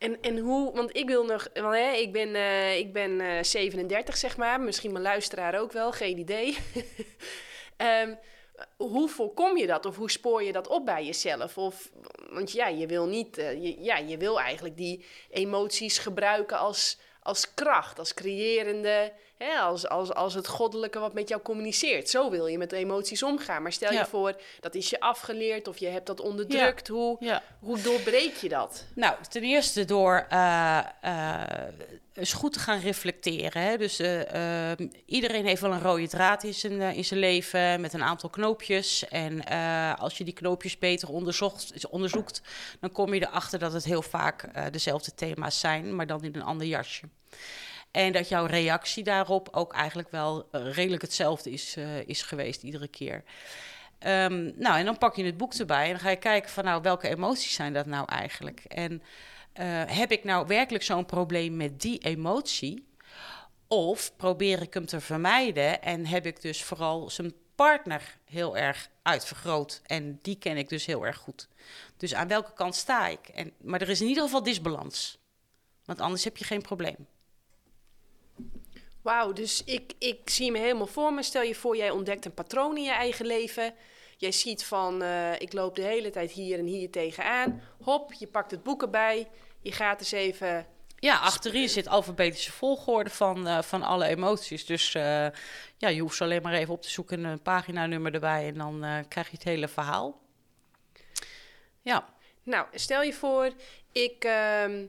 Speaker 1: En, en hoe, want ik wil nog, want, hè, ik ben, eh, ik ben eh, 37 zeg maar, misschien mijn luisteraar ook wel, geen idee. Ehm, hoe voorkom je dat of hoe spoor je dat op bij jezelf? Of, want ja, je wil niet, eh, ja, je wil eigenlijk die emoties gebruiken als, als kracht, als creërende, hè, als, als, als het goddelijke wat met jou communiceert. Zo wil je met emoties omgaan. Maar stel
Speaker 2: Ja.
Speaker 1: je voor, dat is je afgeleerd of je hebt dat onderdrukt. Hoe,
Speaker 2: Ja.
Speaker 1: hoe doorbreek je dat?
Speaker 2: Nou, ten eerste door eh, eh, eens goed te gaan reflecteren. Hè? Dus eh, eh, iedereen heeft wel een rode draad in zijn, in zijn leven met een aantal knoopjes. En als je die knoopjes beter onderzocht, onderzoekt, dan kom je erachter dat het heel vaak dezelfde thema's zijn, maar dan in een ander jasje. En dat jouw reactie daarop ook eigenlijk wel eh, redelijk hetzelfde is, eh, is geweest iedere keer. Ehm, nou, en dan pak je het boek erbij en dan ga je kijken van nou, welke emoties zijn dat nou eigenlijk? En eh, heb ik nou werkelijk zo'n probleem met die emotie? Of probeer ik hem te vermijden en heb ik dus vooral zijn partner heel erg uitvergroot? En die ken ik dus heel erg goed. Dus aan welke kant sta ik? En, maar er is in ieder geval disbalans. Want anders heb je geen probleem.
Speaker 1: Wauw, dus ik, ik zie me helemaal voor me. Stel je voor, jij ontdekt een patroon in je eigen leven. Jij ziet van, eh, ik loop de hele tijd hier en hier tegenaan. Hop, je pakt het boek erbij. Je gaat eens even...
Speaker 2: Ja, achterin zit alfabetische volgorde van, eh, van alle emoties. Dus eh, ja, je hoeft ze alleen maar even op te zoeken, een paginanummer erbij en dan krijg je het hele verhaal. Ja,
Speaker 1: Nou, stel je voor, ik, ehm,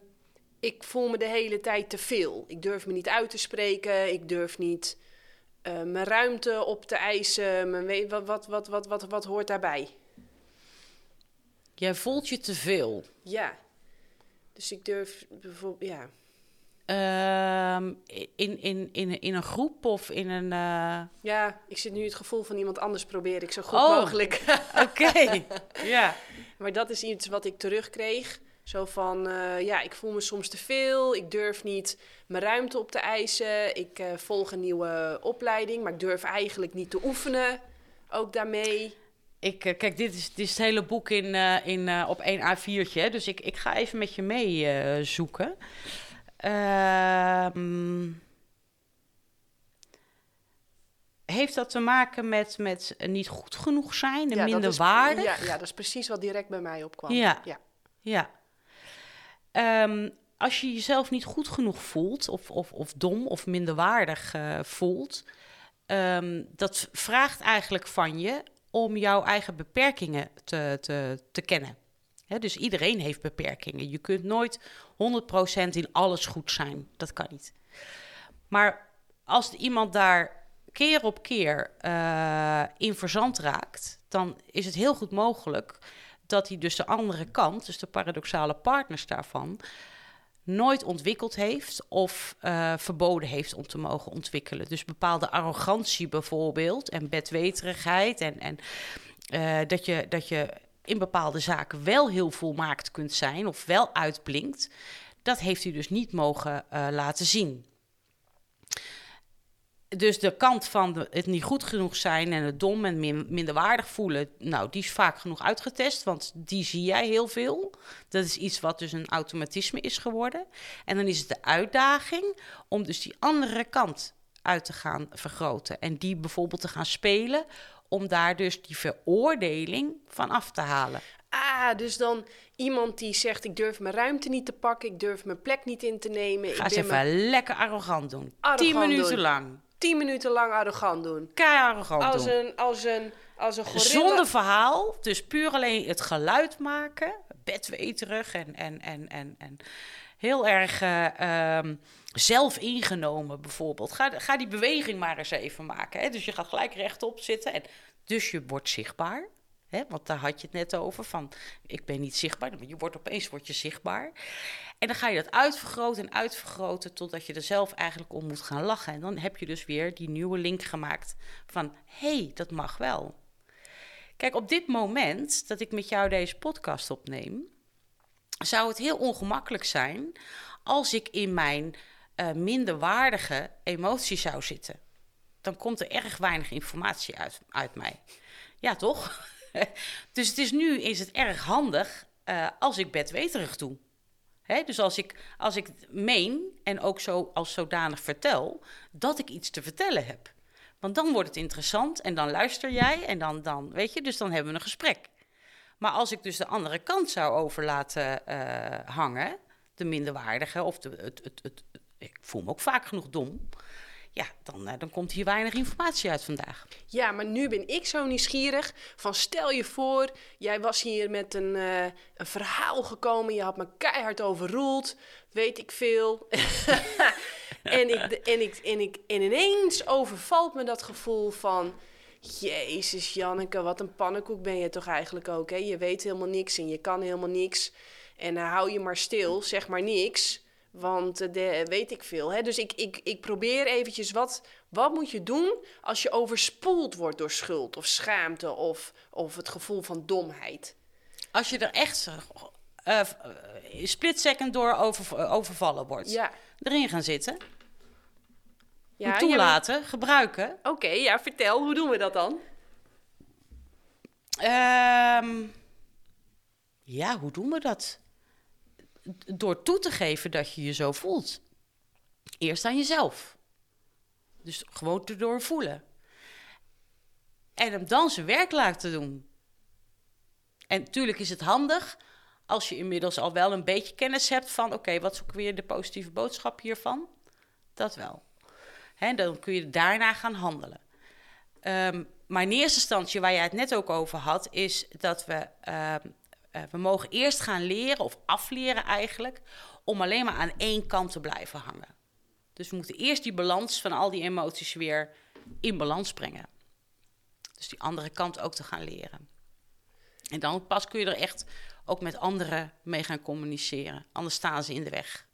Speaker 1: ik voel me de hele tijd te veel. Ik durf me niet uit te spreken. Ik durf niet eh, mijn ruimte op te eisen. Mijn wat, wat, wat, wat, wat, wat hoort daarbij?
Speaker 2: jij voelt je te veel.
Speaker 1: Ja. Dus ik durf bijvoorbeeld, ja.
Speaker 2: Ehm, in, in, in, in een groep of in een. eh,
Speaker 1: Ja, ik zit nu het gevoel van iemand anders probeer ik zo goed
Speaker 2: Oh.
Speaker 1: mogelijk.
Speaker 2: Oké. ja.
Speaker 1: maar dat is iets wat ik terugkreeg. Zo van, eh, ja, ik voel me soms te veel. Ik durf niet mijn ruimte op te eisen. Ik eh, volg een nieuwe opleiding, maar ik durf eigenlijk niet te oefenen. Ook daarmee.
Speaker 2: Ik, eh, kijk, dit is, dit is het hele boek in, in, op één A4'tje. hè, Dus ik, ik ga even met je mee eh, zoeken. Ehm, heeft dat te maken met, met niet goed genoeg zijn,
Speaker 1: Ja, dat
Speaker 2: minder waardig?
Speaker 1: Ja, ja, dat is precies wat direct bij mij opkwam.
Speaker 2: Ja.
Speaker 1: ja.
Speaker 2: Ja. Ehm, als je jezelf niet goed genoeg voelt, of, of, of dom of minderwaardig eh voelt, ehm, dat vraagt eigenlijk van je om jouw eigen beperkingen te, te, te kennen. Dus iedereen heeft beperkingen. Je kunt nooit 100% in alles goed zijn. Dat kan niet. Maar als iemand daar keer op keer eh, in verzand raakt, dan is het heel goed mogelijk dat hij dus de andere kant, dus de paradoxale partners daarvan, nooit ontwikkeld heeft of eh, verboden heeft om te mogen ontwikkelen. Dus bepaalde arrogantie bijvoorbeeld en bedweterigheid en, en eh, dat, je, dat je in bepaalde zaken wel heel volmaakt kunt zijn of wel uitblinkt, dat heeft hij dus niet mogen eh, laten zien. Dus de kant van de- het niet goed genoeg zijn en het dom en min, minderwaardig voelen, nou, die is vaak genoeg uitgetest, want die zie jij heel veel. Dat is iets wat dus een automatisme is geworden. En dan is het de uitdaging om dus die andere kant uit te gaan vergroten en die bijvoorbeeld te gaan spelen, om daar dus die veroordeling van af te halen.
Speaker 1: Ah, dus dan iemand die zegt: Ik durf mijn ruimte niet te pakken, ik durf mijn plek niet in te nemen.
Speaker 2: Ga
Speaker 1: ik
Speaker 2: eens
Speaker 1: ben me
Speaker 2: even lekker arrogant doen.
Speaker 1: Arrogant
Speaker 2: Tien minuten
Speaker 1: doen.
Speaker 2: lang.
Speaker 1: Tien minuten lang arrogant doen.
Speaker 2: Kei arrogant
Speaker 1: Als
Speaker 2: doen.
Speaker 1: een, als een, als een gorilla.
Speaker 2: Zonder verhaal, dus puur alleen het geluid maken, bedweterig en, en, en, en, en heel erg eh, ehm, zelf ingenomen bijvoorbeeld. Ga, ga die beweging maar eens even maken. Hè? Dus je gaat gelijk rechtop zitten en dus je wordt zichtbaar. Hè? Want daar had je het net over, van ik ben niet zichtbaar, je wordt opeens word je zichtbaar. En dan ga je dat uitvergroten en uitvergroten totdat je er zelf eigenlijk om moet gaan lachen. En dan heb je dus weer die nieuwe link gemaakt van, hé, hey, dat mag wel. Kijk, op dit moment dat ik met jou deze podcast opneem, zou het heel ongemakkelijk zijn als ik in mijn eh minderwaardige emotie zou zitten. Dan komt er erg weinig informatie uit, uit mij. Ja, toch? dus het is nu is het erg handig eh, als ik bedweterig doe. Hè, dus als ik, als ik meen en ook zo als zodanig vertel dat ik iets te vertellen heb. Want dan wordt het interessant en dan luister jij en dan, dan weet je, dus dan hebben we een gesprek. Maar als ik dus de andere kant zou over laten eh, hangen, de minderwaardige of de, het, het, het, ik voel me ook vaak genoeg dom, ja, dan, eh, dan komt hier weinig informatie uit vandaag.
Speaker 1: Ja, maar nu ben ik zo nieuwsgierig. Van stel je voor, jij was hier met een, eh, een verhaal gekomen. Je had me keihard overroeld. Weet ik veel. en, ik, en, ik, en, ik, en ineens overvalt me dat gevoel van... Jezus, Janneke, wat een pannenkoek ben je toch eigenlijk ook, hè? Je weet helemaal niks en je kan helemaal niks. En hou je maar stil, zeg maar niks. Want uh, de, weet ik veel. Hè? Dus ik, ik, ik probeer eventjes, wat, wat moet je doen als je overspoeld wordt door schuld of schaamte of, of het gevoel van domheid?
Speaker 2: Als je er echt uh, split second door over, overvallen wordt,
Speaker 1: ja.
Speaker 2: erin gaan zitten. Ja, toelaten, ja, gebruiken.
Speaker 1: Oké, okay, ja, vertel, hoe doen we dat dan?
Speaker 2: Um, ja, hoe doen we dat? Door toe te geven dat je je zo voelt. Eerst aan jezelf. Dus gewoon te doorvoelen. En hem dan zijn werk laten doen. En natuurlijk is het handig als je inmiddels al wel een beetje kennis hebt van... oké, wat is ook weer de positieve boodschap hiervan? Dat wel. Dan kun je daarna gaan handelen. Maar in eerste instantie, waar jij het net ook over had, is dat we, uh, uh, we mogen eerst gaan leren, of afleren eigenlijk, om alleen maar aan één kant te blijven hangen. Dus we moeten eerst die balans van al die emoties weer in balans brengen. Dus die andere kant ook te gaan leren. En dan pas kun je er echt ook met anderen mee gaan communiceren. Anders staan ze in de weg.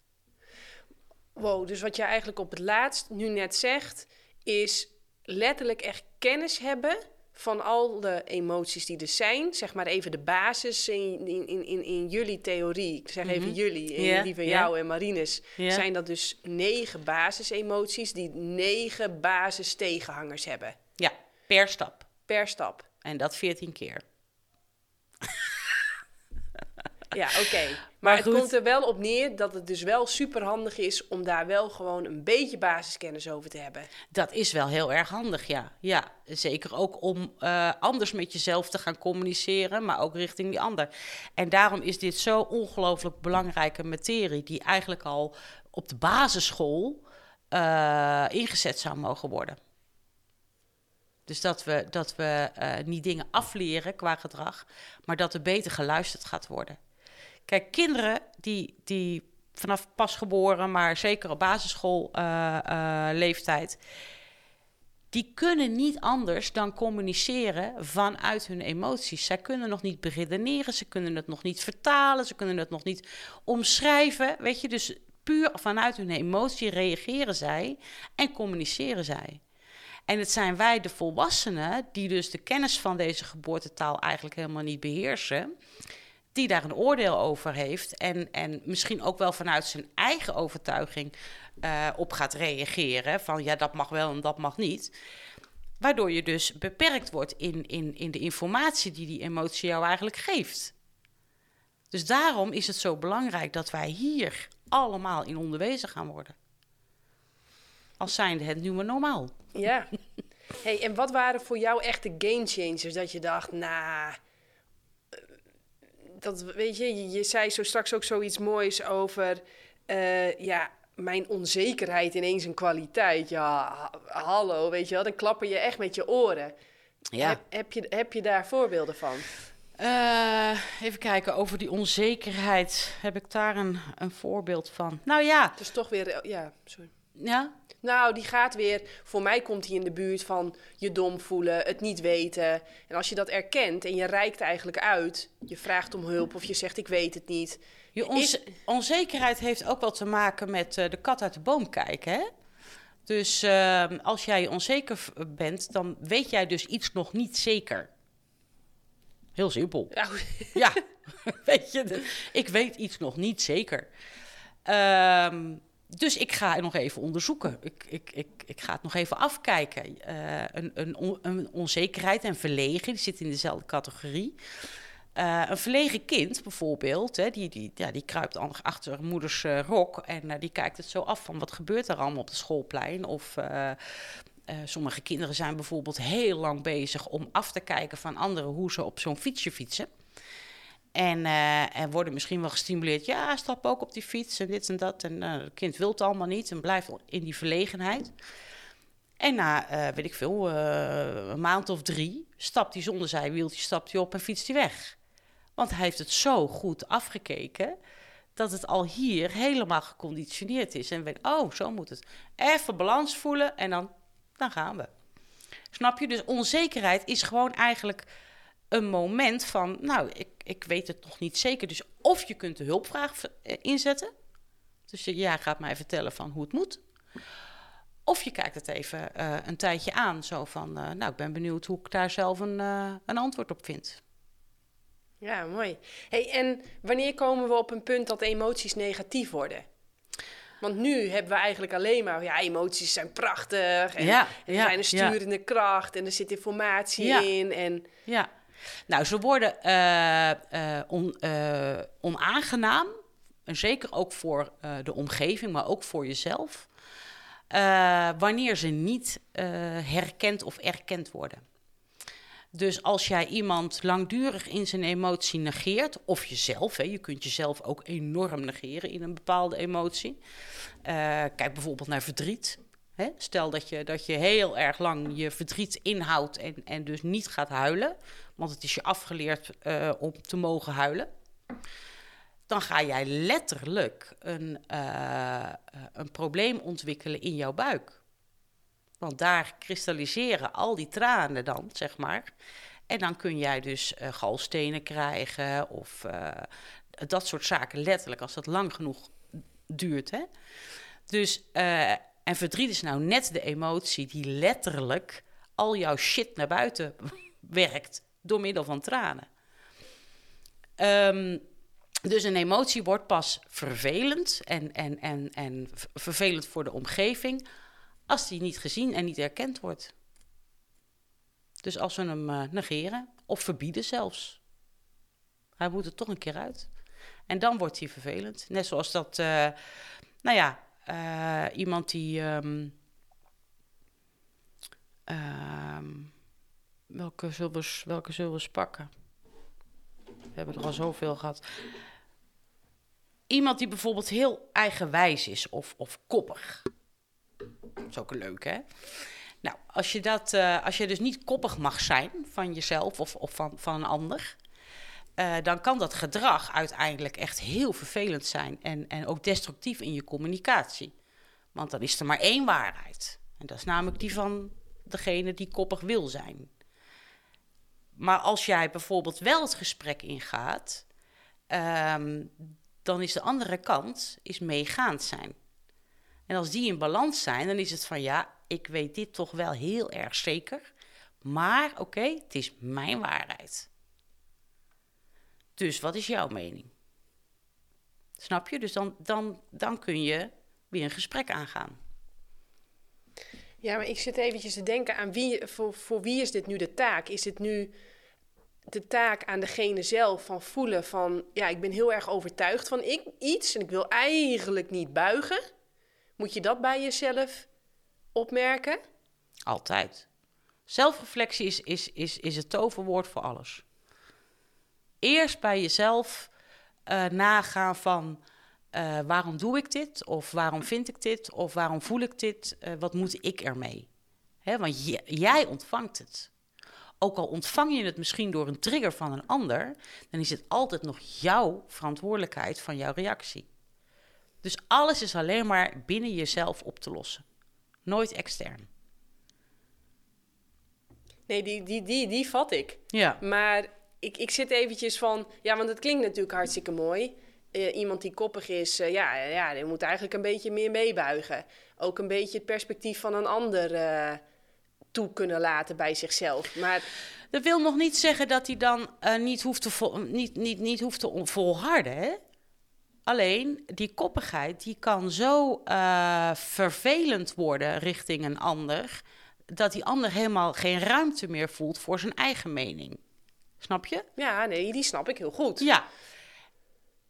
Speaker 1: Wow, dus wat je eigenlijk op het laatst nu net zegt, is letterlijk echt kennis hebben van al de emoties die er zijn. Zeg maar even de basis in, in, in, in jullie theorie. Ik zeg even
Speaker 2: Mhm.
Speaker 1: jullie, die van
Speaker 2: ja.
Speaker 1: jou en Marines. Zijn dat dus negen basisemoties die negen basis tegenhangers hebben.
Speaker 2: Ja, per stap.
Speaker 1: Per stap.
Speaker 2: En dat 14 keer.
Speaker 1: Ja, oké. Maar,
Speaker 2: Maar
Speaker 1: het
Speaker 2: goed.
Speaker 1: komt er wel op neer dat het dus wel super handig is om daar wel gewoon een beetje basiskennis over te hebben.
Speaker 2: Dat is wel heel erg handig, ja. Ja, zeker ook om eh, anders met jezelf te gaan communiceren, maar ook richting die ander. En daarom is dit zo ongelooflijk belangrijke materie, die eigenlijk al op de basisschool eh, ingezet zou mogen worden. Dus dat we, dat we eh, niet dingen afleren qua gedrag, maar dat er beter geluisterd gaat worden. Kijk, kinderen die, die vanaf pasgeboren, maar zeker op basisschoolleeftijd, die kunnen niet anders dan communiceren vanuit hun emoties. Zij kunnen nog niet beredeneren, ze kunnen het nog niet vertalen, ze kunnen het nog niet omschrijven. Weet je, dus puur vanuit hun emotie reageren zij en communiceren zij. En het zijn wij, de volwassenen, die dus de kennis van deze geboortetaal eigenlijk helemaal niet beheersen, die daar een oordeel over heeft en, en misschien ook wel vanuit zijn eigen overtuiging eh, op gaat reageren. Van ja, dat mag wel en dat mag niet. Waardoor je dus beperkt wordt in, in, in de informatie die die emotie jou eigenlijk geeft. Dus daarom is het zo belangrijk dat wij hier allemaal in onderwezen gaan worden. Als zijnde het nieuwe normaal.
Speaker 1: Ja. Hey, en wat waren voor jou echt de game changers dat je dacht, nou, dat weet je, je, je zei zo straks ook zoiets moois over, eh, ja, mijn onzekerheid ineens een kwaliteit. Ja, ha- hallo, weet je wel, dan klapper je echt met je oren.
Speaker 2: Ja.
Speaker 1: Heb, heb, je, heb je daar voorbeelden van?
Speaker 2: Eh, even kijken, over die onzekerheid heb ik daar een, een voorbeeld van. Nou ja,
Speaker 1: Dus toch weer, ja, sorry.
Speaker 2: Ja,
Speaker 1: Nou, die gaat weer, voor mij komt hij in de buurt van je dom voelen, het niet weten. En als je dat erkent en je reikt eigenlijk uit, je vraagt om hulp of je zegt ik weet het niet.
Speaker 2: Je onze- onzekerheid heeft ook wel te maken met eh, de kat uit de boom kijken. Hè? Dus ehm, als jij onzeker bent, dan weet jij dus iets nog niet zeker. Heel simpel.
Speaker 1: Ja,
Speaker 2: Ja, weet je, de- ik weet iets nog niet zeker. Ehm, dus ik ga nog even onderzoeken. Ik, ik, ik, ik ga het nog even afkijken. Eh, een, een, een onzekerheid en verlegen, die zitten in dezelfde categorie. Eh, een verlegen kind bijvoorbeeld, hè, die, die, ja, die kruipt achter moeders eh, rok en die kijkt het zo af van wat gebeurt er allemaal op het schoolplein. Of sommige kinderen zijn bijvoorbeeld heel lang bezig om af te kijken van anderen hoe ze op zo'n fietsje fietsen. En, eh, en worden misschien wel gestimuleerd. Ja, stap ook op die fiets en dit en dat. En eh, het kind wil het allemaal niet en blijft in die verlegenheid. En na, eh, weet ik veel, eh, een maand of drie... stapt hij zonder zijwieltje stapt hij op en fietst hij weg. Want hij heeft het zo goed afgekeken... dat het al hier helemaal geconditioneerd is. En weet, oh, zo moet het. Even balans voelen en dan, dan gaan we. Snap je? Dus onzekerheid is gewoon eigenlijk een moment van... nou, ik, ik weet het nog niet zeker. Dus of je kunt de hulpvraag eh, inzetten... Dus je- jij gaat mij vertellen van hoe het moet... Of je kijkt het even eh, een tijdje aan, zo van, eh, nou, ik ben benieuwd hoe ik daar zelf een, een antwoord op vind.
Speaker 1: ja mooi. Hey, en wanneer komen we op een punt dat emoties negatief worden? Want nu hebben we eigenlijk alleen maar, ja, emoties zijn prachtig. En
Speaker 2: Ja,
Speaker 1: er
Speaker 2: ja,
Speaker 1: zijn een
Speaker 2: ja.
Speaker 1: sturende kracht en er zit informatie
Speaker 2: Ja.
Speaker 1: in. En
Speaker 2: Ja, nou, ze worden eh, eh, on- eh, onaangenaam, en zeker ook voor eh, de omgeving, maar ook voor jezelf, eh, wanneer ze niet eh, herkend of erkend worden. Dus als jij iemand langdurig in zijn emotie negeert, of jezelf, hè, je kunt jezelf ook enorm negeren in een bepaalde emotie. Eh, kijk bijvoorbeeld naar verdriet. Hè? Stel dat je, dat je heel erg lang je verdriet inhoudt en, en dus niet gaat huilen, want het is je afgeleerd eh, om te mogen huilen. Dan ga jij letterlijk een, eh, eh, een probleem ontwikkelen in jouw buik. Want daar kristalliseren al die tranen dan, zeg maar. En dan kun jij dus galstenen krijgen of dat soort zaken, letterlijk, als dat lang genoeg duurt. Hè? Dus, en verdriet is nou net de emotie die letterlijk al jouw shit naar buiten werkt door middel van tranen. Ehm, dus een emotie wordt pas vervelend en, en, en, en vervelend voor de omgeving als die niet gezien en niet erkend wordt. Dus als we hem uh, negeren of verbieden zelfs. Hij moet er toch een keer uit. En dan wordt hij vervelend. Net zoals dat, uh, nou ja, uh, iemand die. Um, welke, zullen we, welke zullen pakken? We hebben er al zoveel gehad. Iemand die bijvoorbeeld heel eigenwijs is of, of koppig. Dat is ook leuk, hè? Nou, als je, dat, uh, als je dus niet koppig mag zijn van jezelf of, of van, van een ander, uh, dan kan dat gedrag uiteindelijk echt heel vervelend zijn en, en ook destructief in je communicatie. Want dan is er maar één waarheid. En dat is namelijk die van degene die koppig wil zijn. Maar als jij bijvoorbeeld wel het gesprek ingaat, um, dan is de andere kant is meegaand zijn. En als die in balans zijn, dan is het van ja, ik weet dit toch wel heel erg zeker. Maar oké, het is mijn waarheid. Dus wat is jouw mening? Snap je? Dus dan, dan, dan kun je weer een gesprek aangaan.
Speaker 1: Ja, maar ik zit eventjes te denken aan wie, voor, voor wie is dit nu de taak? Is het nu de taak aan degene zelf van voelen van... ja, ik ben heel erg overtuigd van ik, iets en ik wil eigenlijk niet buigen? Moet je dat bij jezelf opmerken?
Speaker 2: Altijd. Zelfreflectie is, is, is, is het toverwoord voor alles. Eerst bij jezelf uh, nagaan van uh, waarom doe ik dit? Of waarom vind ik dit? Of waarom voel ik dit? Uh, wat moet ik ermee? Hè, want jij ontvangt het. Ook al ontvang je het misschien door een trigger van een ander, dan is het altijd nog jouw verantwoordelijkheid van jouw reactie. Dus alles is alleen maar binnen jezelf op te lossen. Nooit extern.
Speaker 1: Nee, die, die, die, die vat ik.
Speaker 2: Ja.
Speaker 1: Maar ik, ik zit eventjes van... Ja, want het klinkt natuurlijk hartstikke mooi. Uh, iemand die koppig is, uh, ja, ja, die moet eigenlijk een beetje meer meebuigen. Ook een beetje het perspectief van een ander uh, toe kunnen laten bij zichzelf. Maar...
Speaker 2: Dat wil nog niet zeggen dat hij dan niet, hoeft te vol, niet, niet, niet hoeft te volharden, hè? Alleen die koppigheid die kan zo uh, vervelend worden richting een ander, dat die ander helemaal geen ruimte meer voelt voor zijn eigen mening. Snap je?
Speaker 1: Ja, nee, die snap ik heel goed.
Speaker 2: Ja.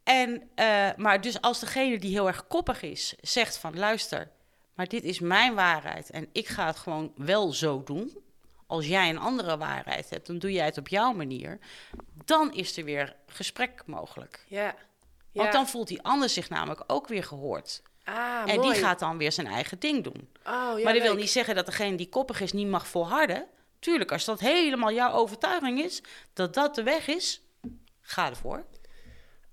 Speaker 2: En, uh, maar dus als degene die heel erg koppig is, zegt van luister, maar dit is mijn waarheid en ik ga het gewoon wel zo doen. Als jij een andere waarheid hebt, dan doe jij het op jouw manier. Dan is er weer gesprek mogelijk.
Speaker 1: Ja.
Speaker 2: Want dan voelt die ander zich namelijk ook weer gehoord.
Speaker 1: Ah,
Speaker 2: en
Speaker 1: mooi.
Speaker 2: die gaat dan weer zijn eigen ding doen.
Speaker 1: Oh, ja,
Speaker 2: maar dat wil niet zeggen dat degene die koppig is niet mag volharden. Tuurlijk, als dat helemaal jouw overtuiging is, dat dat de weg is, ga ervoor.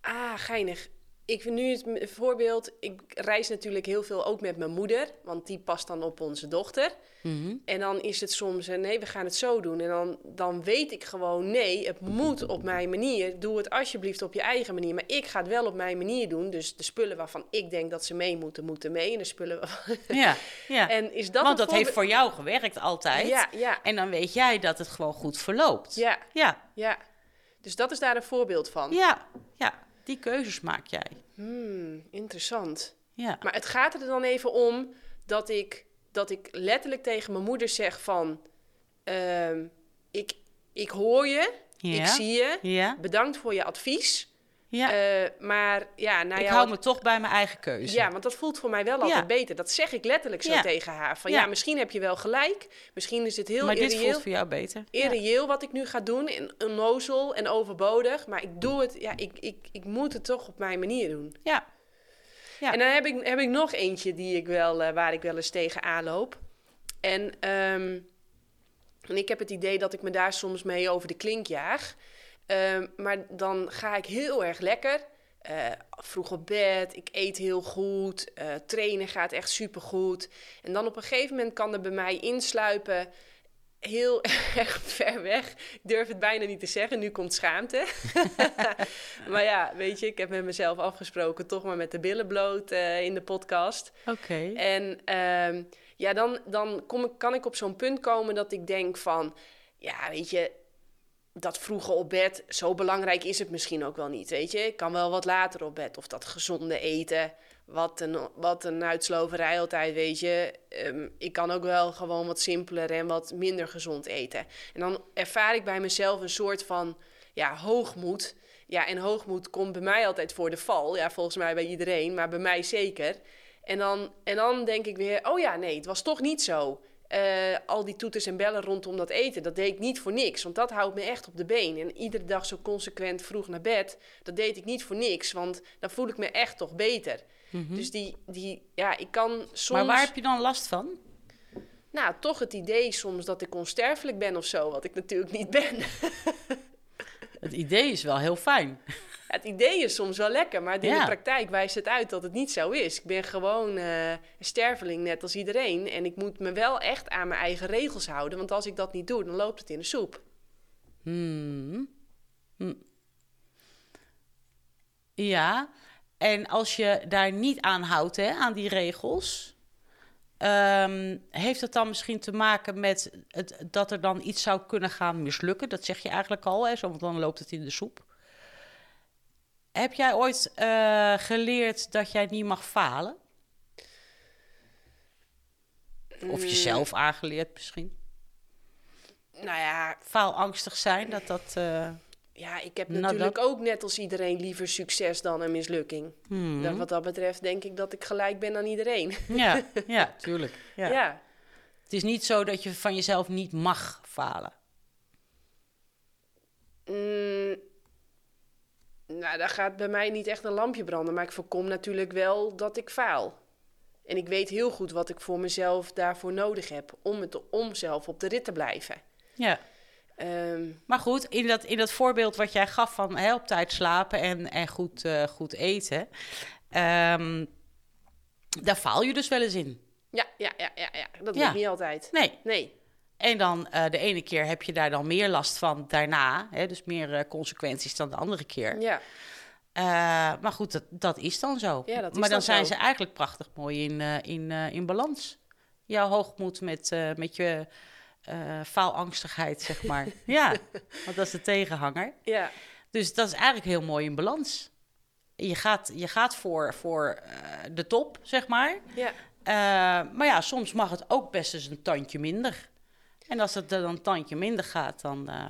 Speaker 1: Ah, geinig. Ik vind nu het voorbeeld. Ik reis natuurlijk heel veel ook met mijn moeder, want die past dan op onze dochter.
Speaker 2: Mm -hmm.
Speaker 1: En dan is het soms, eh, nee, we gaan het zo doen. En dan, dan weet ik gewoon, nee, het moet op mijn manier. Doe het alsjeblieft op je eigen manier. Maar ik ga het wel op mijn manier doen. Dus de spullen waarvan ik denk dat ze mee moeten, moeten mee. En de spullen waarvan...
Speaker 2: Ja, ja.
Speaker 1: En is dat
Speaker 2: Want dat heeft voor jou gewerkt altijd.
Speaker 1: Ja, ja.
Speaker 2: En dan weet jij dat het gewoon goed verloopt.
Speaker 1: Ja,
Speaker 2: Ja,
Speaker 1: ja. Dus dat is daar een voorbeeld van.
Speaker 2: ja, ja. Die keuzes maak jij.
Speaker 1: Hmm, interessant.
Speaker 2: Ja.
Speaker 1: Maar het gaat er dan even om dat ik, dat ik letterlijk tegen mijn moeder zeg van... ehm, ik, ik hoor je,
Speaker 2: Ja.
Speaker 1: ik zie je,
Speaker 2: Ja,
Speaker 1: bedankt voor je advies.
Speaker 2: Ja.
Speaker 1: Eh, maar ja, nou
Speaker 2: ik
Speaker 1: ja,
Speaker 2: hou me toch bij mijn eigen keuze.
Speaker 1: ja, want dat voelt voor mij wel altijd
Speaker 2: Ja.
Speaker 1: beter. Dat zeg ik letterlijk zo
Speaker 2: Ja.
Speaker 1: tegen haar. Van
Speaker 2: Ja.
Speaker 1: misschien heb je wel gelijk. Misschien is het heel
Speaker 2: maar dit voelt voor jou beter. Ja.
Speaker 1: irreëel wat ik nu ga doen. En onnozel en overbodig. Maar ik doe het, ja, ik, ik, ik moet het toch op mijn manier doen.
Speaker 2: Ja. Ja.
Speaker 1: En dan heb ik, heb ik nog eentje die ik wel, eh, waar ik wel eens tegen aanloop. En, ehm, en ik heb het idee dat ik me daar soms mee over de klink jaag. Ehm, maar dan ga ik heel erg lekker. eh, vroeg op bed, ik eet heel goed, eh, trainen gaat echt supergoed. En dan op een gegeven moment kan er bij mij insluipen... heel erg ver weg. Ik durf het bijna niet te zeggen. Nu komt schaamte. maar ja, weet je, ik heb met mezelf afgesproken... toch maar met de billen bloot eh, in de podcast.
Speaker 2: Oké.
Speaker 1: En ehm, ja, dan, dan kom ik, kan ik op zo'n punt komen dat ik denk van... Ja, weet je, dat vroege op bed, zo belangrijk is het misschien ook wel niet, weet je. Ik kan wel wat later op bed. Of dat gezonde eten, wat een, wat een uitsloverij altijd, weet je. Ehm, ik kan ook wel gewoon wat simpeler en wat minder gezond eten. En dan ervaar ik bij mezelf een soort van, ja, hoogmoed. Ja, en hoogmoed komt bij mij altijd voor de val. Ja, volgens mij bij iedereen, maar bij mij zeker. En dan, en dan denk ik weer, oh ja, nee, het was toch niet zo. Eh, al die toeters en bellen rondom dat eten, dat deed ik niet voor niks. Want dat houdt me echt op de been. En iedere dag zo consequent vroeg naar bed, dat deed ik niet voor niks. Want dan voel ik me echt toch beter.
Speaker 2: Mhm.
Speaker 1: Dus die, die, ja, ik kan soms...
Speaker 2: Maar waar heb je dan last van?
Speaker 1: Nou, toch het idee soms dat ik onsterfelijk ben of zo, wat ik natuurlijk niet ben.
Speaker 2: Het idee is wel heel fijn.
Speaker 1: Het idee is soms wel lekker, maar in
Speaker 2: Ja.
Speaker 1: de praktijk wijst het uit dat het niet zo is. Ik ben gewoon eh, een sterveling, net als iedereen. En ik moet me wel echt aan mijn eigen regels houden, want als ik dat niet doe, dan loopt het in de soep.
Speaker 2: Hmm. Hm. Ja, en als je daar niet aan houdt, hè, aan die regels, ehm, heeft het dan misschien te maken met het, dat er dan iets zou kunnen gaan mislukken? Dat zeg je eigenlijk al, hè, zo, want dan loopt het in de soep. Heb jij ooit eh, geleerd dat jij niet mag falen? Of
Speaker 1: Mm.
Speaker 2: jezelf aangeleerd misschien?
Speaker 1: Nou ja,
Speaker 2: Faalangstig zijn, dat dat... eh,
Speaker 1: ja ik heb natuurlijk ook net als iedereen liever succes dan een mislukking.
Speaker 2: hmm.
Speaker 1: Dan wat dat betreft denk ik dat ik gelijk ben aan iedereen.
Speaker 2: Ja, ja, tuurlijk.
Speaker 1: Ja.
Speaker 2: Ja. Het is niet zo dat je van jezelf niet mag falen.
Speaker 1: Mm, nou, daar gaat bij mij niet echt een lampje branden, maar ik voorkom natuurlijk wel dat ik faal. En ik weet heel goed wat ik voor mezelf daarvoor nodig heb om, het, om zelf op de rit te blijven.
Speaker 2: Ja.
Speaker 1: Ehm,
Speaker 2: Maar goed, in dat, in dat voorbeeld wat jij gaf van hè, op tijd slapen en, en goed, eh, goed eten, ehm, daar faal je dus wel eens in.
Speaker 1: ja, ja, ja, ja, ja, dat
Speaker 2: Ja.
Speaker 1: lukt niet altijd.
Speaker 2: Nee.
Speaker 1: Nee.
Speaker 2: En dan eh, de ene keer heb je daar dan meer last van daarna, hè, dus meer eh, consequenties dan de andere keer.
Speaker 1: Ja,
Speaker 2: Eh, maar goed, dat, dat is dan zo.
Speaker 1: Ja, dat is
Speaker 2: maar dan
Speaker 1: dan
Speaker 2: zijn
Speaker 1: zo.
Speaker 2: ze eigenlijk prachtig mooi in, in, in balans. Jouw hoogmoed met, met je faalangstigheid, zeg maar. ja, want dat is de tegenhanger.
Speaker 1: ja,
Speaker 2: Dus dat is eigenlijk heel mooi in balans. Je gaat, je gaat voor, voor de top, zeg maar.
Speaker 1: ja.
Speaker 2: Maar ja, soms mag het ook best eens een tandje minder. En als het er dan een tandje minder gaat, dan... eh,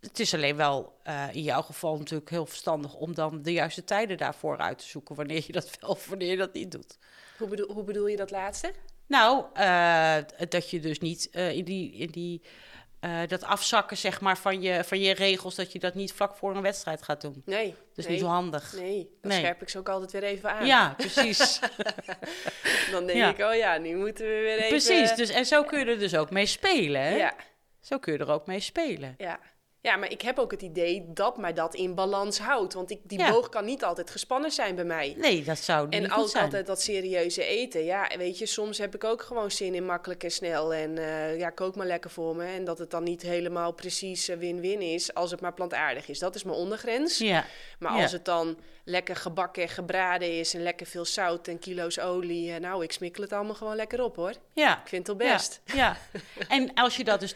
Speaker 2: het is alleen wel eh, in jouw geval natuurlijk heel verstandig... om dan de juiste tijden daarvoor uit te zoeken... wanneer je dat wel of wanneer je dat niet doet.
Speaker 1: Hoe, bedoel, hoe bedoel je dat laatste?
Speaker 2: Nou, eh, dat je dus niet in die... In die eh, dat afzakken zeg maar, van, je, van je regels, dat je dat niet vlak voor een wedstrijd gaat doen.
Speaker 1: Nee.
Speaker 2: Dat is
Speaker 1: nee,
Speaker 2: niet zo handig.
Speaker 1: Nee, dan
Speaker 2: Nee.
Speaker 1: scherp ik ze ook altijd weer even aan.
Speaker 2: Ja, precies.
Speaker 1: Dan denk
Speaker 2: Ja.
Speaker 1: ik, oh ja, nu moeten we weer even...
Speaker 2: precies. Dus, en zo kun je er dus ook mee spelen. Hè?
Speaker 1: Ja,
Speaker 2: Zo kun je er ook mee spelen.
Speaker 1: ja. Ja, maar ik heb ook het idee dat mij dat in balans houdt. Want ik, die
Speaker 2: Ja.
Speaker 1: boog kan niet altijd gespannen zijn bij mij.
Speaker 2: Nee, dat zou niet
Speaker 1: En ook altijd dat serieuze eten. Ja, weet je, soms heb ik ook gewoon zin in makkelijk en snel. En eh, ja, kook maar lekker voor me. En dat het dan niet helemaal precies eh, win-win is, als het maar plantaardig is. Dat is mijn ondergrens.
Speaker 2: Ja,
Speaker 1: Maar
Speaker 2: Ja.
Speaker 1: als het dan lekker gebakken en gebraden is en lekker veel zout en kilo's olie. eh, nou, ik smikkel het allemaal gewoon lekker op hoor.
Speaker 2: ja.
Speaker 1: Ik vind het wel best.
Speaker 2: Ja, ja. en als je dat dus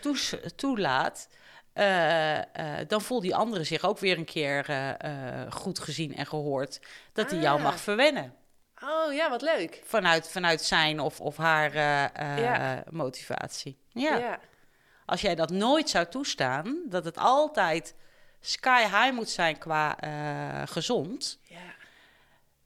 Speaker 2: toelaat, eh, eh, dan voelt die andere zich ook weer een keer eh, goed gezien en gehoord. Dat hij jou
Speaker 1: Ah.
Speaker 2: mag verwennen.
Speaker 1: Oh ja, wat leuk.
Speaker 2: Vanuit, vanuit zijn of, of haar
Speaker 1: Ja.
Speaker 2: motivatie. Ja.
Speaker 1: ja.
Speaker 2: Als jij dat nooit zou toestaan, dat het altijd sky high moet zijn qua gezond,
Speaker 1: ja.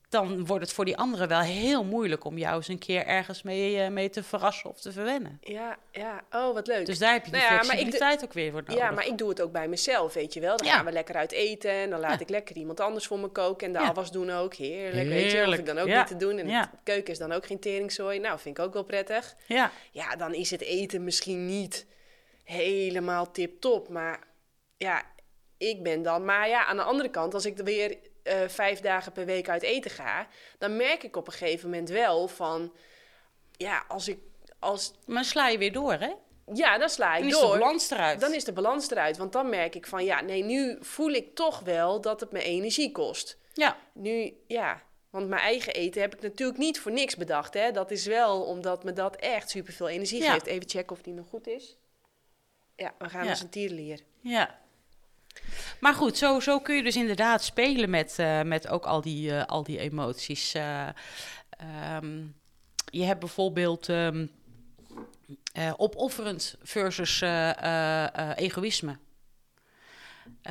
Speaker 2: Dan wordt het voor die anderen wel heel moeilijk om jou eens een keer ergens mee, eh, mee te verrassen of te verwennen.
Speaker 1: Ja, ja. Oh, wat leuk.
Speaker 2: Dus daar heb je die
Speaker 1: Nou ja, maar ik
Speaker 2: flexibiliteit ook weer voor nodig.
Speaker 1: Ja, maar ik doe het ook bij mezelf, weet je wel. Dan
Speaker 2: Ja.
Speaker 1: gaan we lekker uit eten en dan laat
Speaker 2: Ja.
Speaker 1: ik lekker iemand anders voor me koken. En de afwas doen ook. Heerlijk, weet je. Hoef
Speaker 2: Heerlijk,
Speaker 1: ik dan ook niet te doen. En de keuken is dan ook geen teringzooi. Nou, vind ik ook wel prettig.
Speaker 2: Ja,
Speaker 1: Ja, dan is het eten misschien niet helemaal tip-top. Maar ja, ik ben dan... Maar ja, aan de andere kant, als ik er weer eh, vijf dagen per week uit eten ga... dan merk ik op een gegeven moment wel van... Ja, als ik... Als,
Speaker 2: maar sla je weer door, hè?
Speaker 1: Ja, dan sla ik
Speaker 2: Dan is
Speaker 1: door.
Speaker 2: de balans eruit.
Speaker 1: Dan is de balans eruit. Want dan merk ik van, ja, nee, nu voel ik toch wel dat het me energie kost.
Speaker 2: Ja,
Speaker 1: Nu, ja, want mijn eigen eten heb ik natuurlijk niet voor niks bedacht. Hè? Dat is wel omdat me dat echt superveel energie
Speaker 2: Ja.
Speaker 1: geeft. Even checken of die nog goed is. Ja, we gaan
Speaker 2: Ja.
Speaker 1: als een tierenlier.
Speaker 2: ja. Maar goed, zo, zo kun je dus inderdaad spelen met, eh, met ook al die, eh, al die emoties. Eh, ehm, je hebt bijvoorbeeld ehm, eh, opofferend versus egoïsme.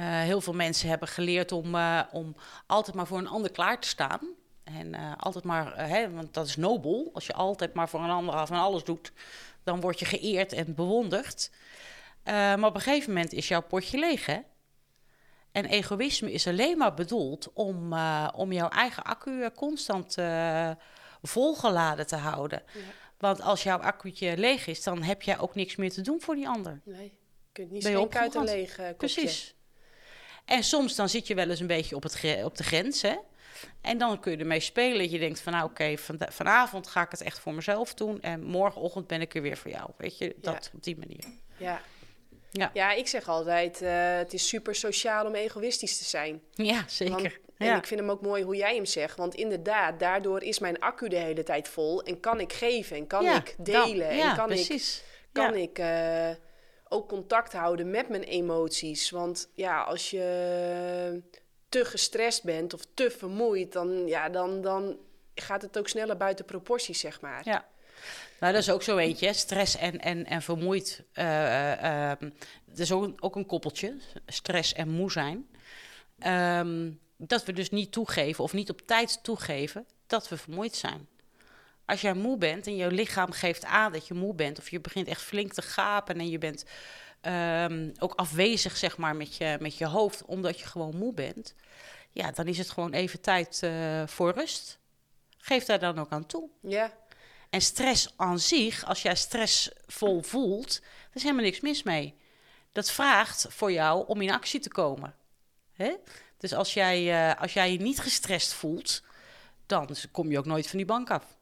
Speaker 2: Heel veel mensen hebben geleerd om, om altijd maar voor een ander klaar te staan. En altijd maar, hè, want dat is nobel. Als je altijd maar voor een ander van alles doet, dan word je geëerd en bewonderd. Maar op een gegeven moment is jouw potje leeg, hè? En egoïsme is alleen maar bedoeld om, eh, om jouw eigen accu eh, constant eh, volgeladen te houden.
Speaker 1: Ja.
Speaker 2: Want als jouw accu'tje leeg is, dan heb jij ook niks meer te doen voor die ander.
Speaker 1: Nee, je kunt niet schenken uit een leeg kopje.
Speaker 2: Precies. En soms dan zit je wel eens een beetje op, het op de grens, hè? En dan kun je ermee spelen. Dat je denkt van, nou oké, vanda- vanavond ga ik het echt voor mezelf doen. En morgenochtend ben ik er weer voor jou. Weet je, dat op die manier.
Speaker 1: Ja.
Speaker 2: Ja.
Speaker 1: ja, ik zeg altijd, eh, het is super sociaal om egoïstisch te zijn.
Speaker 2: Ja, zeker.
Speaker 1: Want- en
Speaker 2: ja.
Speaker 1: ik vind hem ook mooi hoe jij hem zegt. Want inderdaad, daardoor is mijn accu de hele tijd vol. En kan ik geven en kan
Speaker 2: Ja,
Speaker 1: ik
Speaker 2: dan-
Speaker 1: delen.
Speaker 2: ja,
Speaker 1: en kan ik
Speaker 2: precies.
Speaker 1: kan
Speaker 2: Ja.
Speaker 1: ik eh, ook contact houden met mijn emoties. Want ja, als je te gestrest bent of te vermoeid, dan, ja, dan, dan gaat het ook sneller buiten proporties, zeg maar.
Speaker 2: Ja. Nou, dat is ook zo eentje, stress en, en, en vermoeid. ehm, dat is ook, een- koppeltje, stress en moe zijn. Ehm, dat we dus niet toegeven of niet op tijd toegeven dat we vermoeid zijn. Als jij moe bent en je lichaam geeft aan dat je moe bent... of je begint echt flink te gapen en je bent ehm, ook afwezig zeg maar, met, je, met je hoofd... omdat je gewoon moe bent... ja, dan is het gewoon even tijd eh, voor rust. Geef daar dan ook aan toe.
Speaker 1: Ja,
Speaker 2: En stress aan zich, als jij stressvol voelt, er is helemaal niks mis mee. Dat vraagt voor jou om in actie te komen. Hè? Dus als jij, eh, als jij je niet gestrest voelt, dan kom je ook nooit van die bank af.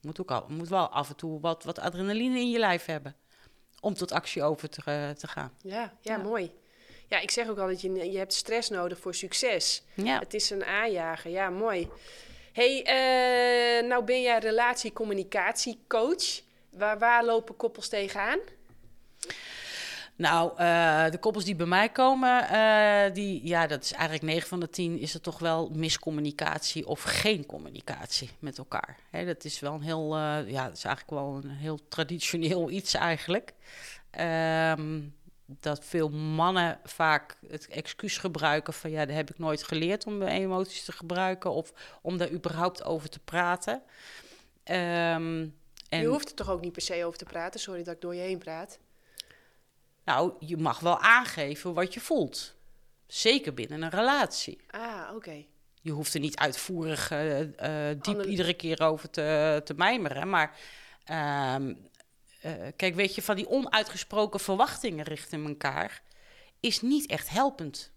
Speaker 2: Moet, ook al, moet wel af en toe wat, wat adrenaline in je lijf hebben. Om tot actie over te, eh, te gaan.
Speaker 1: ja, ja,
Speaker 2: Ja.
Speaker 1: mooi. Ja, ik zeg ook altijd, je, je hebt stress nodig voor succes.
Speaker 2: Ja.
Speaker 1: Het is een aanjager, ja, mooi. Hey, eh, nou ben jij relatiecommunicatiecoach. Waar, waar lopen koppels tegenaan?
Speaker 2: Nou, eh, de koppels die bij mij komen, eh, die, ja, dat is eigenlijk 9 van de 10 is het toch wel miscommunicatie of geen communicatie met elkaar. Dat is wel een heel, ja, dat is eigenlijk wel een heel traditioneel iets eigenlijk. Ehm, dat veel mannen vaak het excuus gebruiken van ja, dat heb ik nooit geleerd om mijn emoties te gebruiken of om daar überhaupt over te praten. Ehm, en
Speaker 1: Je hoeft er toch ook niet per se over te praten. Sorry dat ik door je heen praat.
Speaker 2: Nou, je mag wel aangeven wat je voelt. Zeker binnen een relatie.
Speaker 1: Ah, oké.
Speaker 2: Je hoeft er niet uitvoerig eh, eh, diep iedere keer over te, te mijmeren. Maar ehm, eh, kijk, weet je, van die onuitgesproken verwachtingen richting elkaar is niet echt helpend.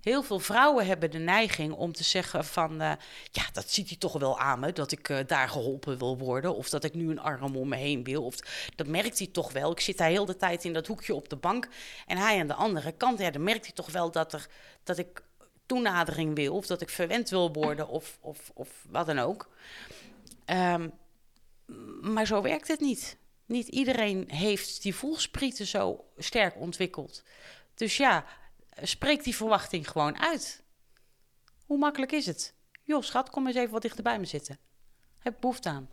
Speaker 2: Heel veel vrouwen hebben de neiging om te zeggen van... eh, ja, dat ziet hij toch wel aan me, dat ik eh, daar geholpen wil worden... of dat ik nu een arm om me heen wil. Of dat merkt hij toch wel. Ik zit daar heel de tijd in dat hoekje op de bank... en hij aan de andere kant, ja, dan merkt hij toch wel dat, er, dat ik toenadering wil... of dat ik verwend wil worden of, of, of wat dan ook. Ehm, maar zo werkt het niet. Niet iedereen heeft die voelsprieten zo sterk ontwikkeld. Dus ja, spreek die verwachting gewoon uit. Hoe makkelijk is het? Joh, schat, kom eens even wat dichter bij me zitten. Heb behoefte aan.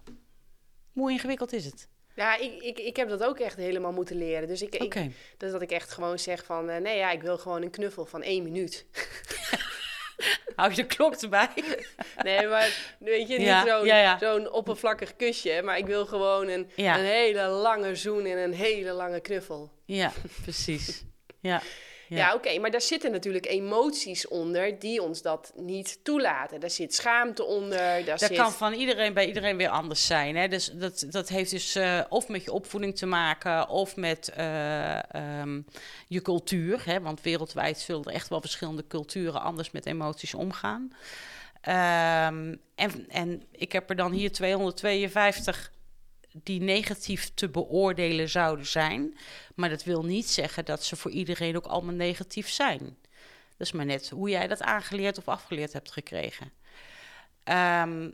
Speaker 2: Hoe ingewikkeld is het?
Speaker 1: Ja, ik, ik, ik heb dat ook echt helemaal moeten leren. Dus ik, dus dat ik echt gewoon zeg van... eh, nee, ja, ik wil gewoon een knuffel van één minuut.
Speaker 2: Hou je de klok erbij?
Speaker 1: Nee, maar weet je, niet zo'n
Speaker 2: ja, ja.
Speaker 1: zo'n oppervlakkig kusje. Maar ik wil gewoon een, een hele lange zoen en een hele lange knuffel.
Speaker 2: ja, precies. Ja.
Speaker 1: Ja,
Speaker 2: Ja.
Speaker 1: oké, maar daar zitten natuurlijk emoties onder die ons dat niet toelaten. Daar zit schaamte onder, daar
Speaker 2: Dat
Speaker 1: zit...
Speaker 2: kan van iedereen bij iedereen weer anders zijn. Hè? Dus dat, dat heeft dus eh, of met je opvoeding te maken of met eh, ehm, je cultuur. Hè? Want wereldwijd zullen er echt wel verschillende culturen anders met emoties omgaan. Ehm, en, en ik heb er dan hier 252 die negatief te beoordelen zouden zijn. Maar dat wil niet zeggen dat ze voor iedereen ook allemaal negatief zijn. Dat is maar net hoe jij dat aangeleerd of afgeleerd hebt gekregen. Ehm,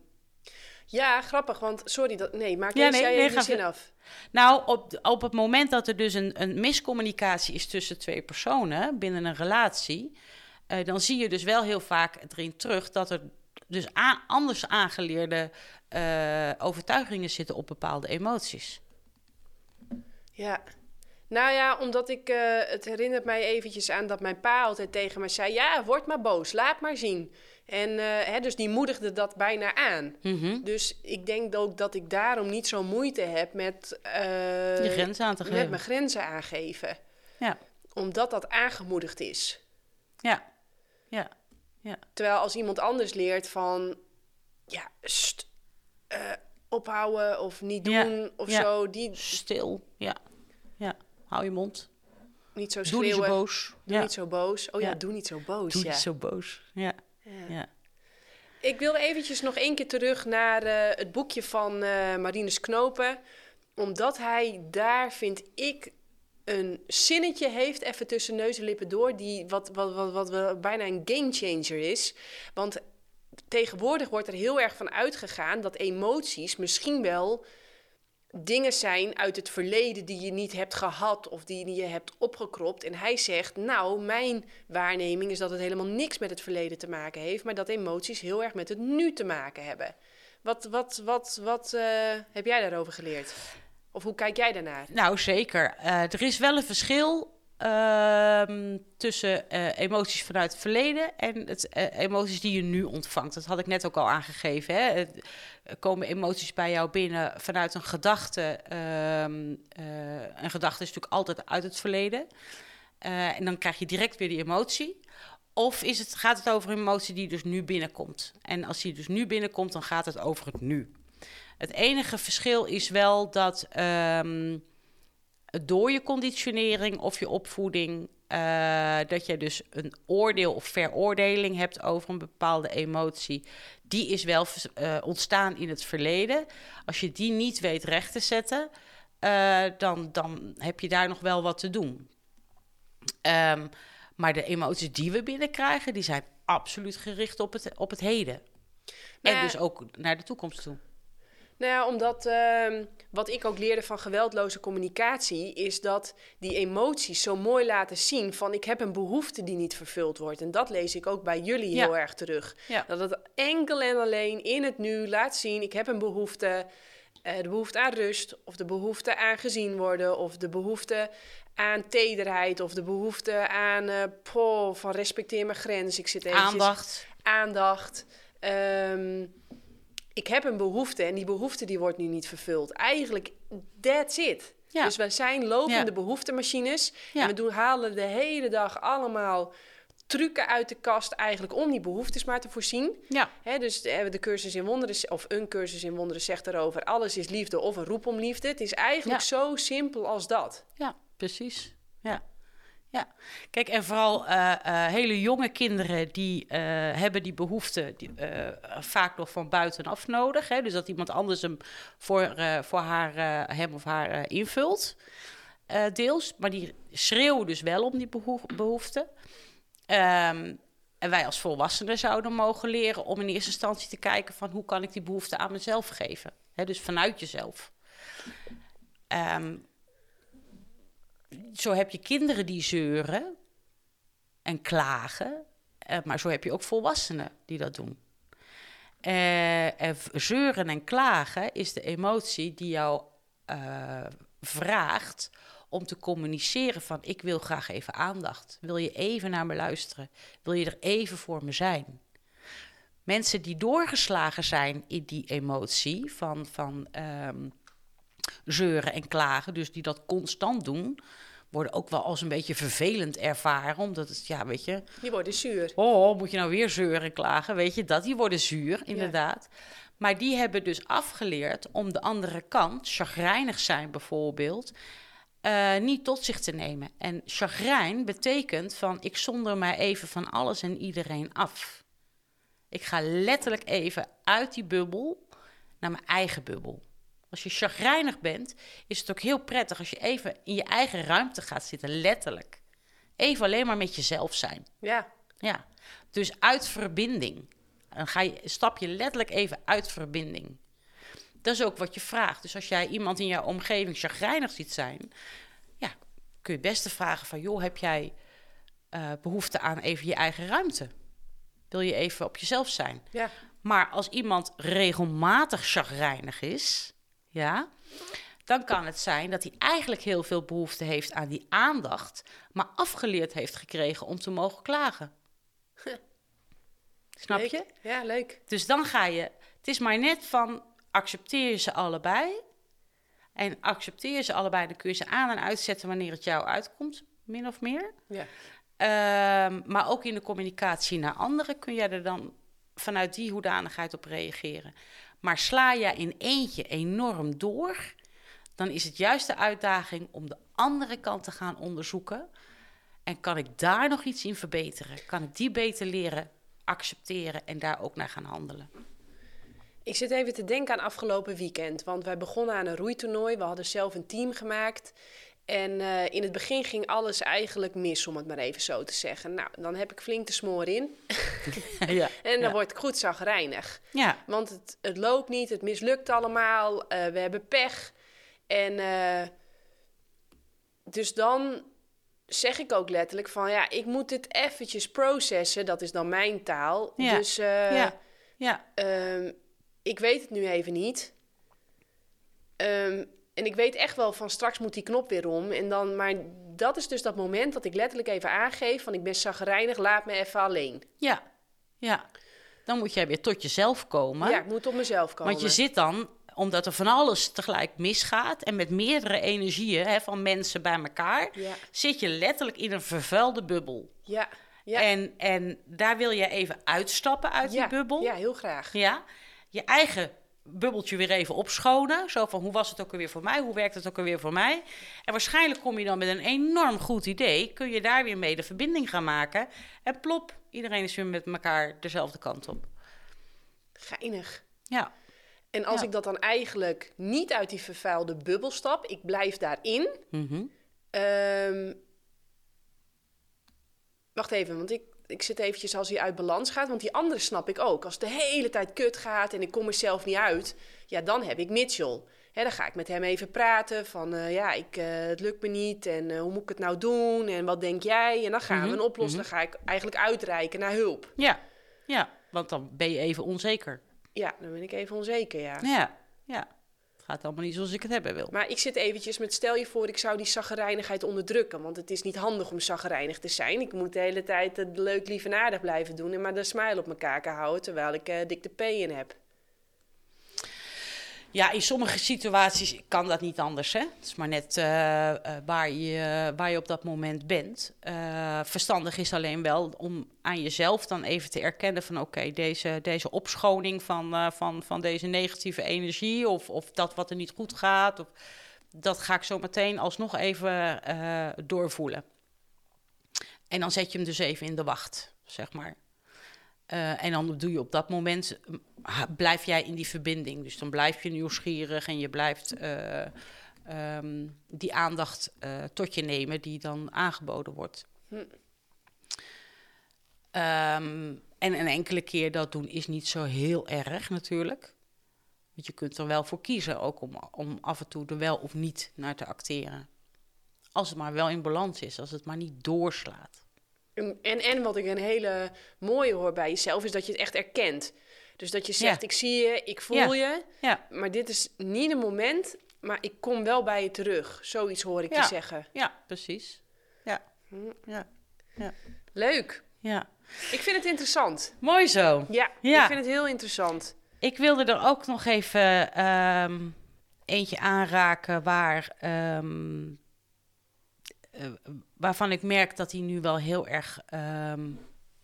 Speaker 1: Ja, grappig, want sorry, dat, nee, maak
Speaker 2: Ja, nee,
Speaker 1: jij
Speaker 2: nee,
Speaker 1: even zin af.
Speaker 2: Nou, op, op het moment dat er dus een, een miscommunicatie is tussen twee personen binnen een relatie, eh, dan zie je dus wel heel vaak erin terug dat er dus anders aangeleerde eh, overtuigingen zitten op bepaalde emoties.
Speaker 1: Ja. Nou ja, omdat ik, eh, het herinnert mij eventjes aan dat mijn pa altijd tegen me zei... ja, word maar boos, laat maar zien. En eh, hè, dus die moedigde dat bijna aan.
Speaker 2: Mhm.
Speaker 1: Dus ik denk ook dat ik daarom niet zo moeite heb met...
Speaker 2: Je grenzen aan te
Speaker 1: Met
Speaker 2: geven.
Speaker 1: mijn grenzen aangeven.
Speaker 2: Ja,
Speaker 1: Omdat dat aangemoedigd is.
Speaker 2: ja, ja, ja.
Speaker 1: Terwijl als iemand anders leert van... Ja, st, eh, ophouden of niet
Speaker 2: Ja,
Speaker 1: doen of
Speaker 2: ja.
Speaker 1: zo. Die
Speaker 2: Stil, ja. ja. Hou je mond.
Speaker 1: niet zo
Speaker 2: Doe
Speaker 1: schreeuwen.
Speaker 2: niet zo boos.
Speaker 1: Doe
Speaker 2: ja.
Speaker 1: niet zo boos. Oh ja,
Speaker 2: Ja.
Speaker 1: doe niet zo boos.
Speaker 2: Doe
Speaker 1: ja.
Speaker 2: niet zo boos. Ja,
Speaker 1: Ja.
Speaker 2: ja.
Speaker 1: Ik wil eventjes nog één keer terug naar eh, het boekje van eh Marinus Knopen. Omdat hij daar, vind ik, een zinnetje heeft, even tussen neus en lippen door, die wat, wat, wat, wat wel bijna een gamechanger is. Want tegenwoordig wordt er heel erg van uitgegaan dat emoties misschien wel dingen zijn uit het verleden die je niet hebt gehad of die je hebt opgekropt. En hij zegt, nou, mijn waarneming is dat het helemaal niks met het verleden te maken heeft, maar dat emoties heel erg met het nu te maken hebben. Wat, wat, wat, wat eh, heb jij daarover geleerd? Of hoe kijk jij daarnaar?
Speaker 2: Nou, zeker. Eh, er is wel een verschil ehm, tussen eh, emoties vanuit het verleden en het, eh, emoties die je nu ontvangt. Dat had ik net ook al aangegeven. Hè? Er komen emoties bij jou binnen vanuit een gedachte. ehm, eh, een gedachte is natuurlijk altijd uit het verleden. En dan krijg je direct weer die emotie. Of is het, gaat het over een emotie die dus nu binnenkomt? En als die dus nu binnenkomt, dan gaat het over het nu. Het enige verschil is wel dat ehm, door je conditionering of je opvoeding, eh, dat je dus een oordeel of veroordeling hebt over een bepaalde emotie, die is wel eh, ontstaan in het verleden. Als je die niet weet recht te zetten, eh, dan, dan heb je daar nog wel wat te doen. Ehm, maar de emoties die we binnenkrijgen, die zijn absoluut gericht op het, op het heden.
Speaker 1: Nou
Speaker 2: en
Speaker 1: ja,
Speaker 2: dus ook naar de toekomst toe.
Speaker 1: Nou ja, omdat ehm, wat ik ook leerde van geweldloze communicatie is dat die emoties zo mooi laten zien van ik heb een behoefte die niet vervuld wordt. En dat lees ik ook bij jullie
Speaker 2: Ja.
Speaker 1: heel erg terug.
Speaker 2: Ja.
Speaker 1: Dat het enkel en alleen in het nu laat zien ik heb een behoefte. eh, de behoefte aan rust, of de behoefte aan gezien worden, of de behoefte aan tederheid, of de behoefte aan poh, van respecteer mijn grens. Ik zit eventjes
Speaker 2: Aandacht.
Speaker 1: aandacht. Ehm, ik heb een behoefte en die behoefte die wordt nu niet vervuld. Eigenlijk, that's it.
Speaker 2: Ja.
Speaker 1: Dus wij zijn lopende
Speaker 2: Ja.
Speaker 1: behoeftemachines.
Speaker 2: Ja.
Speaker 1: En we doen, halen de hele dag allemaal trucken uit de kast eigenlijk om die behoeftes maar te voorzien.
Speaker 2: Ja.
Speaker 1: Hè, dus de, de cursus in wonderen, of een cursus in wonderen zegt daarover... alles is liefde of een roep om liefde. Het is eigenlijk zo simpel als dat.
Speaker 2: Ja, precies. Ja. Ja, kijk, en vooral eh, eh, hele jonge kinderen die eh, hebben die behoefte die, vaak nog van buitenaf nodig. Hè? Dus dat iemand anders hem voor, voor haar, hem of haar invult, deels. Maar die schreeuwen dus wel om die behoef- behoefte. Ehm, en wij als volwassenen zouden mogen leren om in eerste instantie te kijken van hoe kan ik die behoefte aan mezelf geven. Dus vanuit jezelf. Ehm, zo heb je kinderen die zeuren en klagen, eh, maar zo heb je ook volwassenen die dat doen. Eh, en zeuren en klagen is de emotie die jou eh, vraagt om te communiceren van ik wil graag even aandacht. Wil je even naar me luisteren? Wil je er even voor me zijn? Mensen die doorgeslagen zijn in die emotie van, van ehm, zeuren en klagen, dus die dat constant doen, worden ook wel als een beetje vervelend ervaren, omdat het, ja, weet je,
Speaker 1: Die worden zuur.
Speaker 2: oh, moet je nou weer zeuren en klagen, weet je, dat, die worden zuur, inderdaad. Maar die hebben dus afgeleerd om de andere kant, chagrijnig zijn bijvoorbeeld, eh, niet tot zich te nemen. En chagrijn betekent van, ik zonder mij even van alles en iedereen af. Ik ga letterlijk even uit die bubbel naar mijn eigen bubbel. Als je chagrijnig bent, is het ook heel prettig als je even in je eigen ruimte gaat zitten, letterlijk. Even alleen maar met jezelf zijn.
Speaker 1: Ja.
Speaker 2: Ja, dus uit verbinding. Dan ga je, stap je letterlijk even uit verbinding. Dat is ook wat je vraagt. Dus als jij iemand in jouw omgeving chagrijnig ziet zijn, ja, kun je het beste vragen van, joh, heb jij eh, behoefte aan even je eigen ruimte? Wil je even op jezelf zijn?
Speaker 1: Ja.
Speaker 2: Maar als iemand regelmatig chagrijnig is, ja, dan kan het zijn dat hij eigenlijk heel veel behoefte heeft aan die aandacht, maar afgeleerd heeft gekregen om te mogen klagen. Snap
Speaker 1: Leuk.
Speaker 2: je?
Speaker 1: Ja, leuk.
Speaker 2: Dus dan ga je. Het is maar net van accepteer je ze allebei. En accepteer je ze allebei, dan kun je ze aan en uitzetten wanneer het jou uitkomt, min of meer.
Speaker 1: Ja.
Speaker 2: Ehm, maar ook in de communicatie naar anderen kun jij er dan vanuit die hoedanigheid op reageren. Maar sla je in eentje enorm door, dan is het juist de uitdaging om de andere kant te gaan onderzoeken. En kan ik daar nog iets in verbeteren? Kan ik die beter leren accepteren en daar ook naar gaan handelen?
Speaker 1: Ik zit even te denken aan afgelopen weekend. Want wij begonnen aan een roeitoernooi. We hadden zelf een team gemaakt. En eh, in het begin ging alles eigenlijk mis, om het maar even zo te zeggen. Nou, dan heb ik flink de smoor in.
Speaker 2: ja.
Speaker 1: En dan
Speaker 2: ja.
Speaker 1: word ik goed zagrijnig.
Speaker 2: ja.
Speaker 1: Want het, het loopt niet, het mislukt allemaal. eh, we hebben pech. En eh, dus dan zeg ik ook letterlijk van... ja, ik moet dit eventjes processen. Dat is dan mijn taal.
Speaker 2: Ja.
Speaker 1: Dus
Speaker 2: ja. ja.
Speaker 1: Ehm, ik weet het nu even niet. Ehm, en ik weet echt wel van straks moet die knop weer om. En dan, maar dat is dus dat moment dat ik letterlijk even aangeef van ik ben zagrijnig, laat me even alleen.
Speaker 2: Ja, ja. Dan moet jij weer tot jezelf komen.
Speaker 1: Ja, ik moet op mezelf komen.
Speaker 2: Want je zit dan, omdat er van alles tegelijk misgaat... en met meerdere energieën hè, van mensen bij elkaar...
Speaker 1: Ja,
Speaker 2: zit je letterlijk in een vervuilde bubbel.
Speaker 1: ja, ja.
Speaker 2: En, en daar wil je even uitstappen uit
Speaker 1: ja,
Speaker 2: die bubbel.
Speaker 1: Ja, heel graag.
Speaker 2: Ja. Je eigen bubbeltje weer even opschonen. Zo van, hoe was het ook alweer voor mij? Hoe werkt het ook alweer voor mij? En waarschijnlijk kom je dan met een enorm goed idee. Kun je daar weer mee de verbinding gaan maken. En plop, iedereen is weer met elkaar dezelfde kant op.
Speaker 1: Geinig.
Speaker 2: Ja,
Speaker 1: En als
Speaker 2: Ja.
Speaker 1: ik dat dan eigenlijk niet uit die vervuilde bubbel stap, ik blijf daarin. Ehm, wacht even, want ik, ik zit eventjes als hij uit balans gaat. Want die andere snap ik ook. Als het de hele tijd kut gaat en ik kom er zelf niet uit, ja, dan heb ik Mitchell. Hè, dan ga ik met hem even praten van, eh, ja, ik, eh, het lukt me niet en eh, hoe moet ik het nou doen en wat denk jij? En dan gaan we
Speaker 2: Mhm,
Speaker 1: een oplossen. Dan ga ik eigenlijk uitreiken naar hulp.
Speaker 2: ja, ja. Want dan ben je even onzeker.
Speaker 1: Ja, dan ben ik even onzeker, ja.
Speaker 2: Ja, ja. Het gaat allemaal niet zoals ik het hebben wil.
Speaker 1: Maar ik zit eventjes met, stel je voor, ik zou die zaggerijnigheid onderdrukken. Want het is niet handig om zaggerijnig te zijn. Ik moet de hele tijd het leuk, lief en aardig blijven doen. En maar de smile op mijn kaken houden, terwijl ik eh dik de P in heb.
Speaker 2: Ja, in sommige situaties kan dat niet anders. Hè? Het is maar net eh, eh, waar, je, waar je op dat moment bent. Eh, verstandig is alleen wel om aan jezelf dan even te erkennen van... oké, deze, deze opschoning van, eh, van, van deze negatieve energie... Of, of dat wat er niet goed gaat, of, dat ga ik zo meteen alsnog even eh, doorvoelen. En dan zet je hem dus even in de wacht, zeg maar. Eh, en dan doe je op dat moment, blijf jij in die verbinding. Dus dan blijf je nieuwsgierig en je blijft eh, ehm, die aandacht eh, tot je nemen die dan aangeboden wordt.
Speaker 1: Hm.
Speaker 2: Ehm, en een enkele keer dat doen is niet zo heel erg natuurlijk. Want je kunt er wel voor kiezen ook om, om af en toe er wel of niet naar te acteren. Als het maar wel in balans is, als het maar niet doorslaat.
Speaker 1: En, en, wat ik een hele mooie hoor bij jezelf, is dat je het echt erkent. Dus dat je zegt,
Speaker 2: Ja.
Speaker 1: ik zie je, ik voel
Speaker 2: Ja.
Speaker 1: je.
Speaker 2: Ja,
Speaker 1: Maar dit is niet een moment, maar ik kom wel bij je terug. Zoiets hoor ik
Speaker 2: Ja.
Speaker 1: je zeggen.
Speaker 2: ja precies. Ja,
Speaker 1: Hm.
Speaker 2: ja,
Speaker 1: Leuk.
Speaker 2: ja.
Speaker 1: Ik vind het interessant.
Speaker 2: Mooi zo.
Speaker 1: Ja,
Speaker 2: Ja.
Speaker 1: ik vind het heel interessant.
Speaker 2: Ik wilde er ook nog even ehm, eentje aanraken waar, ehm, eh, waarvan ik merk dat die nu wel heel erg ehm,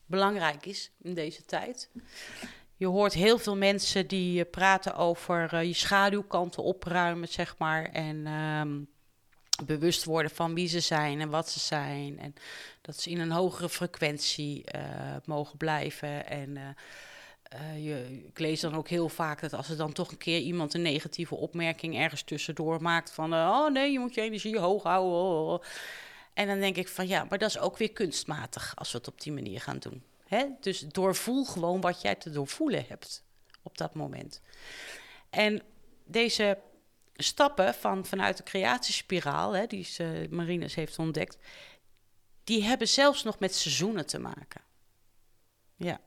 Speaker 2: belangrijk is in deze tijd. Je hoort heel veel mensen die eh, praten over eh, je schaduwkanten opruimen, zeg maar. En ehm, bewust worden van wie ze zijn en wat ze zijn. En dat ze in een hogere frequentie eh, mogen blijven. En eh, je, ik lees dan ook heel vaak dat als er dan toch een keer iemand een negatieve opmerking ergens tussendoor maakt van, eh, oh nee, je moet je energie hoog houden. oh, oh. En dan denk ik van ja, maar dat is ook weer kunstmatig als we het op die manier gaan doen. Hè? Dus doorvoel gewoon wat jij te doorvoelen hebt op dat moment. En deze stappen van, vanuit de creatiespiraal, hè, die ze, Marines heeft ontdekt, die hebben zelfs nog met seizoenen te maken. Ja.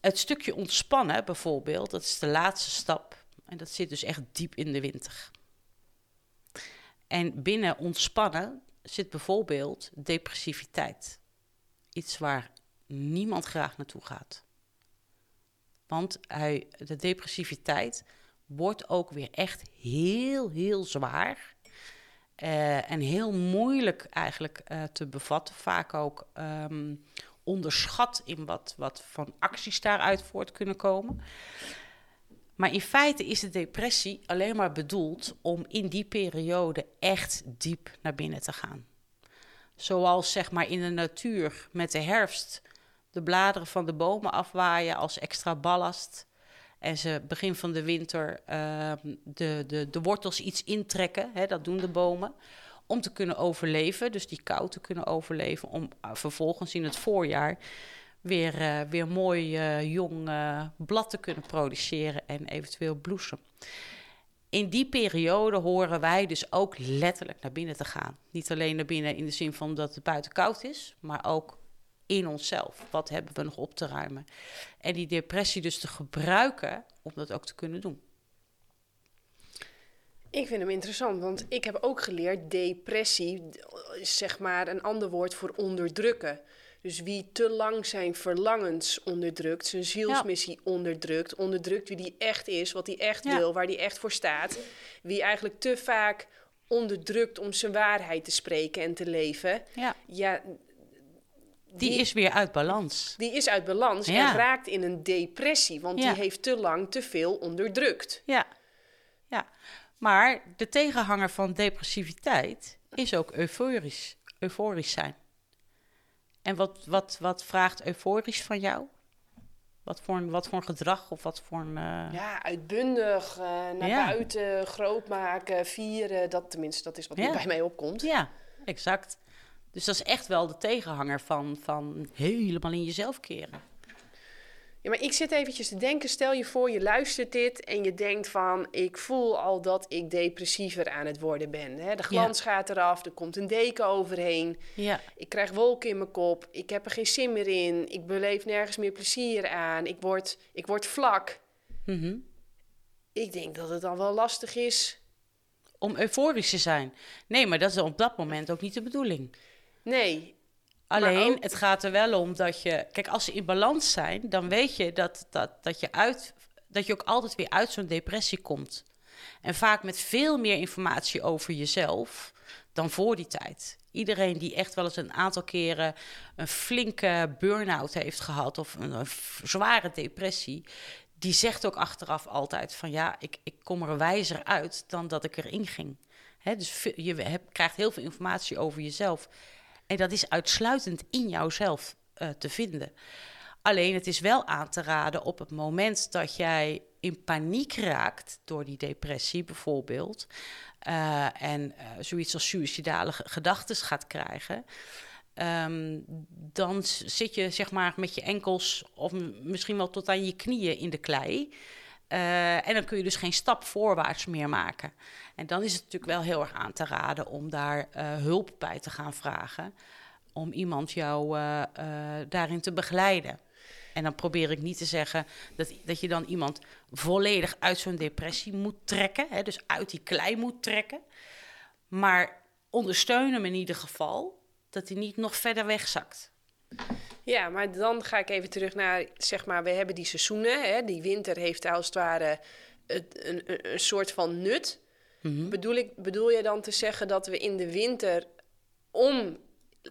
Speaker 2: Het stukje ontspannen bijvoorbeeld, dat is de laatste stap. En dat zit dus echt diep in de winter. En binnen ontspannen zit bijvoorbeeld depressiviteit. Iets waar niemand graag naartoe gaat. Want hij, de depressiviteit wordt ook weer echt heel, heel zwaar. Uh, en heel moeilijk eigenlijk uh, te bevatten. Vaak ook um, onderschat in wat, wat van acties daaruit voort kunnen komen. Maar in feite is de depressie alleen maar bedoeld om in die periode echt diep naar binnen te gaan. Zoals zeg maar in de natuur met de herfst de bladeren van de bomen afwaaien als extra ballast. En ze begin van de winter uh, de, de, de wortels iets intrekken, hè, dat doen de bomen, om te kunnen overleven, dus die kou te kunnen overleven, om uh, vervolgens in het voorjaar weer, uh, weer mooi uh, jong blad te kunnen produceren en eventueel bloesem. In die periode horen wij dus ook letterlijk naar binnen te gaan. Niet alleen naar binnen in de zin van dat het buiten koud is, maar ook in onszelf. Wat hebben we nog op te ruimen? En die depressie dus te gebruiken om dat ook te kunnen doen.
Speaker 1: Ik vind hem interessant, want ik heb ook geleerd depressie is zeg maar een ander woord voor onderdrukken. Dus wie te lang zijn verlangens onderdrukt, zijn zielsmissie ja. onderdrukt, onderdrukt wie die echt is, wat hij echt ja. wil, waar hij echt voor staat. Wie eigenlijk te vaak onderdrukt om zijn waarheid te spreken en te leven.
Speaker 2: Ja,
Speaker 1: ja
Speaker 2: die, die, is weer uit balans.
Speaker 1: Die is uit balans en raakt in een depressie, want die heeft te lang te veel onderdrukt.
Speaker 2: Ja, ja. Maar de tegenhanger van depressiviteit is ook euforisch, euforisch zijn. En wat, wat, wat vraagt euforisch van jou? Wat voor, een, wat voor een gedrag of wat voor een... Uh...
Speaker 1: Ja, uitbundig, uh, naar ja. buiten, groot maken, vieren. Dat tenminste, dat is wat ja. bij mij opkomt.
Speaker 2: Ja, exact. Dus dat is echt wel de tegenhanger van, van helemaal in jezelf keren.
Speaker 1: Ja, maar ik zit eventjes te denken, stel je voor je luistert dit en je denkt van, ik voel al dat ik depressiever aan het worden ben. Hè? De glans ja. gaat eraf, er komt een deken overheen,
Speaker 2: ja.
Speaker 1: ik krijg wolken in mijn kop, ik heb er geen zin meer in, ik beleef nergens meer plezier aan, ik word, ik word vlak.
Speaker 2: Mm -hmm.
Speaker 1: Ik denk dat het dan wel lastig is.
Speaker 2: Om euforisch te zijn. Nee, maar dat is op dat moment ook niet de bedoeling.
Speaker 1: Nee,
Speaker 2: Alleen, ook... het gaat er wel om dat je... Kijk, als ze in balans zijn, dan weet je dat, dat, dat, je, uit, dat je ook altijd weer uit zo'n depressie komt. En vaak met veel meer informatie over jezelf dan voor die tijd. Iedereen die echt wel eens een aantal keren een flinke burn-out heeft gehad... of een, een zware depressie... die zegt ook achteraf altijd van... ja, ik, ik kom er wijzer uit dan dat ik erin ging. Dus je hebt, krijgt heel veel informatie over jezelf... En dat is uitsluitend in jouzelf uh, te vinden. Alleen het is wel aan te raden op het moment dat jij in paniek raakt door die depressie bijvoorbeeld. Uh, en uh, zoiets als suïcidale gedachten gaat krijgen. Um, dan zit je zeg maar met je enkels of misschien wel tot aan je knieën in de klei. Uh, en dan kun je dus geen stap voorwaarts meer maken. En dan is het natuurlijk wel heel erg aan te raden om daar uh, hulp bij te gaan vragen. Om iemand jou uh, daarin te begeleiden. En dan probeer ik niet te zeggen dat, dat je dan iemand volledig uit zo'n depressie moet trekken. Hè, dus uit die klei moet trekken. Maar ondersteun hem in ieder geval dat hij niet nog verder wegzakt.
Speaker 1: Ja, maar dan ga ik even terug naar, zeg maar, we hebben die seizoenen. Hè? Die winter heeft als het ware een, een, een soort van nut.
Speaker 2: Mm -hmm.
Speaker 1: bedoel, ik, bedoel je dan te zeggen dat we in de winter, om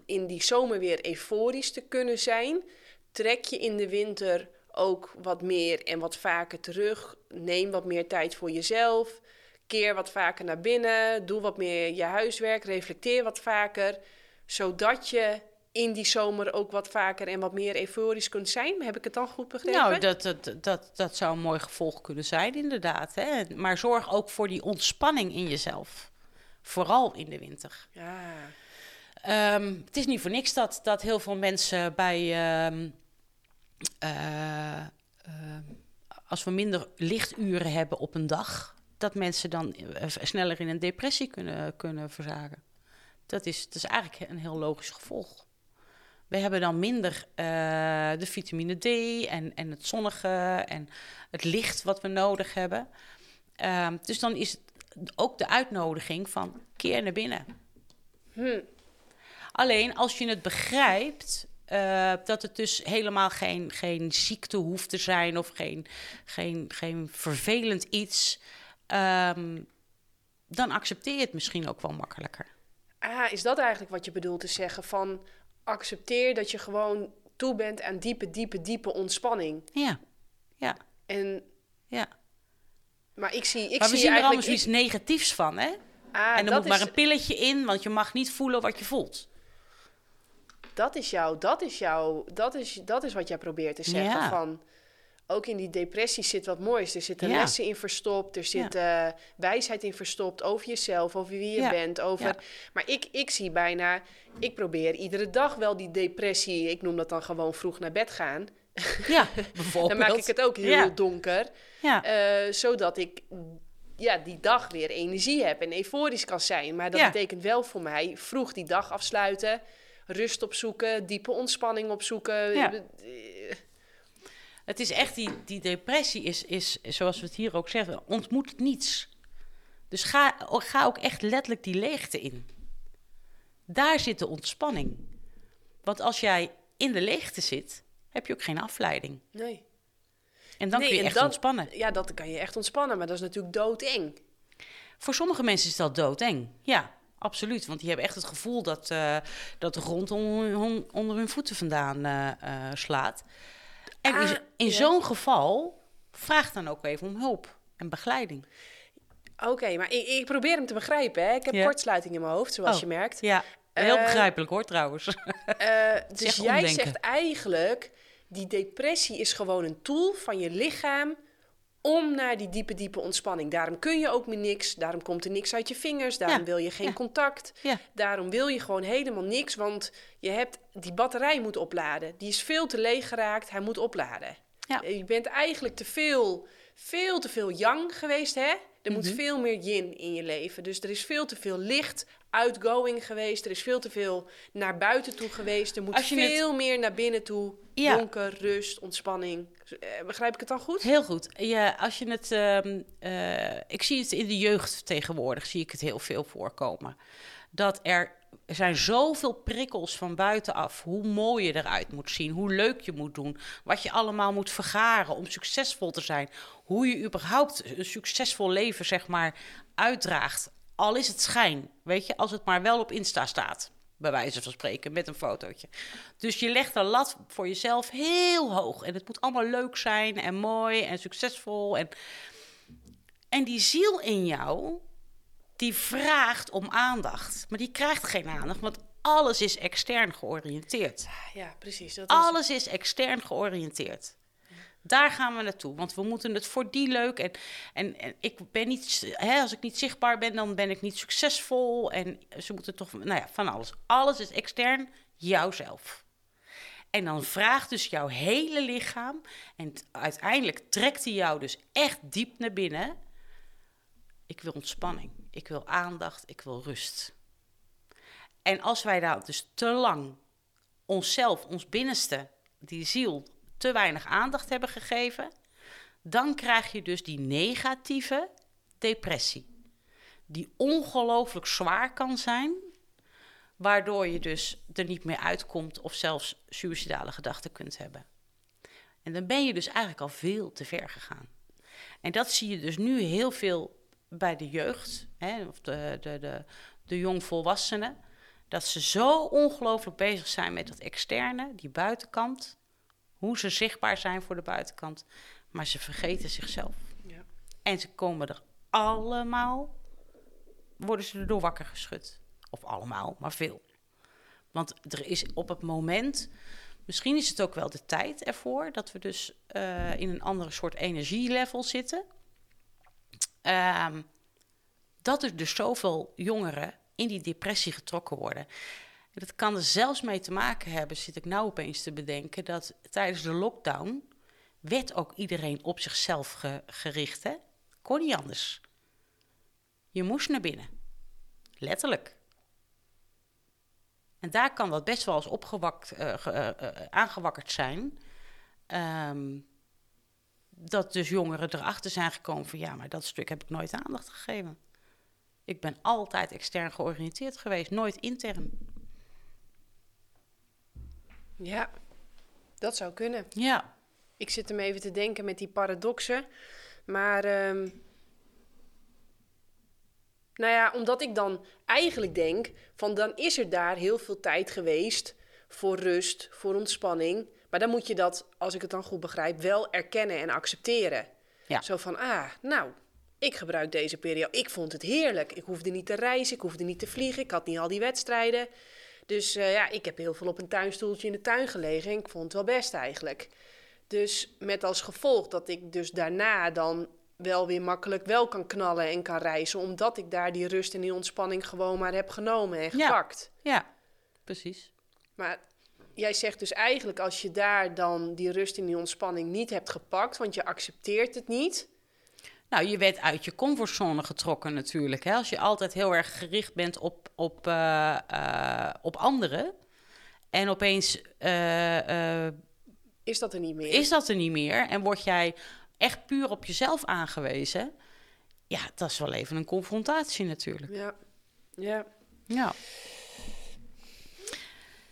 Speaker 1: in die zomer weer euforisch te kunnen zijn, trek je in de winter ook wat meer en wat vaker terug. Neem wat meer tijd voor jezelf. Keer wat vaker naar binnen. Doe wat meer je huiswerk. Reflecteer wat vaker. Zodat je in die zomer ook wat vaker en wat meer euforisch kunt zijn. Heb ik het dan goed begrepen?
Speaker 2: Nou, dat, dat, dat, dat zou een mooi gevolg kunnen zijn, inderdaad. Hè? Maar zorg ook voor die ontspanning in jezelf. Vooral in de winter.
Speaker 1: Ja.
Speaker 2: Ehm, het is niet voor niks dat, dat heel veel mensen bij. ehm, eh, ehm, als we minder lichturen hebben op een dag, dat mensen dan eh, sneller in een depressie kunnen, kunnen verzaken. Dat is, dat is eigenlijk een heel logisch gevolg. We hebben dan minder eh, de vitamine D en, en het zonnige en het licht wat we nodig hebben. Ehm, dus dan is het ook de uitnodiging van keer naar binnen.
Speaker 1: Hm.
Speaker 2: Alleen als je het begrijpt, eh, dat het dus helemaal geen, geen ziekte hoeft te zijn of geen, geen, geen vervelend iets, ehm, dan accepteer je het misschien ook wel makkelijker.
Speaker 1: Ah, is dat eigenlijk wat je bedoelt te zeggen? Van accepteer dat je gewoon toe bent aan diepe, diepe, diepe ontspanning.
Speaker 2: Ja, ja,
Speaker 1: En,
Speaker 2: ja.
Speaker 1: maar ik zie, ik
Speaker 2: maar we
Speaker 1: zie
Speaker 2: zien er allemaal zoiets negatiefs van, hè?
Speaker 1: ah,
Speaker 2: en dan moet maar een pilletje in, want je mag niet voelen wat je voelt.
Speaker 1: Dat is jou, dat is jou, dat is, dat is wat jij probeert te zeggen.
Speaker 2: Ja.
Speaker 1: Van, ook in die depressie zit wat moois. Er zitten
Speaker 2: Ja.
Speaker 1: lessen in verstopt, er zit eh, wijsheid in verstopt over jezelf, over wie je
Speaker 2: Ja.
Speaker 1: bent. Over...
Speaker 2: Ja.
Speaker 1: Maar ik, ik zie bijna, ik probeer iedere dag wel die depressie, ik noem dat dan gewoon vroeg naar bed gaan.
Speaker 2: Ja, bijvoorbeeld.
Speaker 1: Dan maak ik het ook heel donker,
Speaker 2: Ja,
Speaker 1: eh, zodat ik ja, die dag weer energie heb en euforisch kan zijn. Maar dat betekent wel voor mij vroeg die dag afsluiten, rust opzoeken, diepe ontspanning opzoeken.
Speaker 2: Ja. Het is echt die, die depressie is, is, zoals we het hier ook zeggen, ontmoet niets. Dus ga, ga ook echt letterlijk die leegte in. Daar zit de ontspanning. Want als jij in de leegte zit, heb je ook geen afleiding.
Speaker 1: Nee.
Speaker 2: En dan
Speaker 1: Nee,
Speaker 2: kun je echt
Speaker 1: dat-
Speaker 2: ontspannen.
Speaker 1: Ja, dat kan je echt ontspannen, maar dat is natuurlijk doodeng.
Speaker 2: Voor sommige mensen is dat doodeng. Ja, absoluut. Want die hebben echt het gevoel dat, eh, dat de grond on- on- onder hun voeten vandaan eh, eh, slaat. En in,
Speaker 1: Ah,
Speaker 2: in
Speaker 1: ja.
Speaker 2: zo'n geval, vraag dan ook even om hulp en begeleiding.
Speaker 1: Oké, maar ik, ik probeer hem te begrijpen. Hè. Ik heb
Speaker 2: Ja.
Speaker 1: kortsluiting in mijn hoofd, zoals
Speaker 2: Oh.
Speaker 1: je merkt.
Speaker 2: Ja, heel
Speaker 1: Eh,
Speaker 2: begrijpelijk hoor trouwens.
Speaker 1: Eh, dus jij
Speaker 2: omdenken.
Speaker 1: zegt eigenlijk, die depressie is gewoon een tool van je lichaam om naar die diepe, diepe ontspanning. Daarom kun je ook meer niks, daarom komt er niks uit je vingers, daarom
Speaker 2: Ja,
Speaker 1: wil je geen
Speaker 2: ja.
Speaker 1: contact.
Speaker 2: ja,
Speaker 1: Daarom wil je gewoon helemaal niks, want je hebt die batterij moet opladen. Die is veel te leeg geraakt, hij moet opladen.
Speaker 2: Ja.
Speaker 1: Je bent eigenlijk te veel, veel te veel yang geweest, hè? Er moet
Speaker 2: Mhm.
Speaker 1: veel meer yin in je leven. Dus er is veel te veel licht, outgoing geweest. Er is veel te veel naar buiten toe geweest. Er moet
Speaker 2: het-
Speaker 1: veel meer naar binnen toe.
Speaker 2: Ja.
Speaker 1: Donker, rust, ontspanning. Eh, begrijp ik het dan goed?
Speaker 2: heel goed. Ja, als je het, ehm, eh, ik zie het in de jeugd tegenwoordig, zie ik het heel veel voorkomen. Dat er, er zijn zoveel prikkels van buitenaf. Hoe mooi je eruit moet zien, hoe leuk je moet doen, wat je allemaal moet vergaren om succesvol te zijn. Hoe je überhaupt een succesvol leven, zeg maar, uitdraagt. Al is het schijn, weet je, als het maar wel op Insta staat. Bij wijze van spreken, met een fotootje. Dus je legt de lat voor jezelf heel hoog. En het moet allemaal leuk zijn en mooi en succesvol. En, en die ziel in jou, die vraagt om aandacht. Maar die krijgt geen aandacht, want alles is extern georiënteerd.
Speaker 1: Ja, precies. Dat is...
Speaker 2: Alles is extern georiënteerd. Daar gaan we naartoe, want we moeten het voor die leuk. En, en, ik ben niet, hè, als ik niet zichtbaar ben, dan ben ik niet succesvol. En ze moeten toch, nou ja, van alles. Alles is extern, jouzelf. En dan vraagt dus jouw hele lichaam, en uiteindelijk trekt hij jou dus echt diep naar binnen. Ik wil ontspanning, ik wil aandacht, ik wil rust. En als wij daar dus te lang onszelf, ons binnenste, die ziel, te weinig aandacht hebben gegeven, dan krijg je dus die negatieve depressie. Die ongelooflijk zwaar kan zijn, waardoor je dus er niet meer uitkomt of zelfs suïcidale gedachten kunt hebben. En dan ben je dus eigenlijk al veel te ver gegaan. En dat zie je dus nu heel veel bij de jeugd, hè, of de, de, de, de jongvolwassenen. Dat ze zo ongelooflijk bezig zijn met dat externe, die buitenkant. Hoe ze zichtbaar zijn voor de buitenkant. Maar ze vergeten zichzelf.
Speaker 1: Ja.
Speaker 2: En ze komen er allemaal, worden ze erdoor wakker geschud. Of allemaal, maar veel. Want er is op het moment, misschien is het ook wel de tijd ervoor, dat we dus uh, in een andere soort energielevel zitten. Um, dat er dus zoveel jongeren in die depressie getrokken worden. Dat kan er zelfs mee te maken hebben, zit ik nou opeens te bedenken, dat tijdens de lockdown werd ook iedereen op zichzelf gericht. Hè? Kon niet anders. Je moest naar binnen. Letterlijk. En daar kan dat best wel eens opgewakt, uh, uh, aangewakkerd zijn. Um, dat dus jongeren erachter zijn gekomen van ja, maar dat stuk heb ik nooit aandacht gegeven. Ik ben altijd extern georiënteerd geweest, nooit intern.
Speaker 1: Ja, dat zou kunnen.
Speaker 2: Ja.
Speaker 1: Ik zit hem even te denken met die paradoxen. Maar, um, nou ja, omdat ik dan eigenlijk denk van dan is er daar heel veel tijd geweest voor rust, voor ontspanning. Maar dan moet je dat, als ik het dan goed begrijp, wel erkennen en accepteren. Ja. Zo van, ah, nou, ik gebruik deze periode. Ik vond het heerlijk. Ik hoefde niet te reizen, ik hoefde niet te vliegen, ik had niet al die wedstrijden. Dus uh, ja, ik heb heel veel op een tuinstoeltje in de tuin gelegen en ik vond het wel best eigenlijk. Dus met als gevolg dat ik dus daarna dan wel weer makkelijk wel kan knallen en kan reizen, omdat ik daar die rust en die ontspanning gewoon maar heb genomen en gepakt.
Speaker 2: Ja, ja precies.
Speaker 1: Maar jij zegt dus eigenlijk als je daar dan die rust en die ontspanning niet hebt gepakt, want je accepteert het niet.
Speaker 2: Nou, je werd uit je comfortzone getrokken natuurlijk. Hè? Als je altijd heel erg gericht bent op, op, uh, uh, op anderen. En opeens. Uh,
Speaker 1: is dat er niet meer?
Speaker 2: Is dat er niet meer? En word jij echt puur op jezelf aangewezen? Ja, dat is wel even een confrontatie natuurlijk.
Speaker 1: Ja. Ja.
Speaker 2: Ja.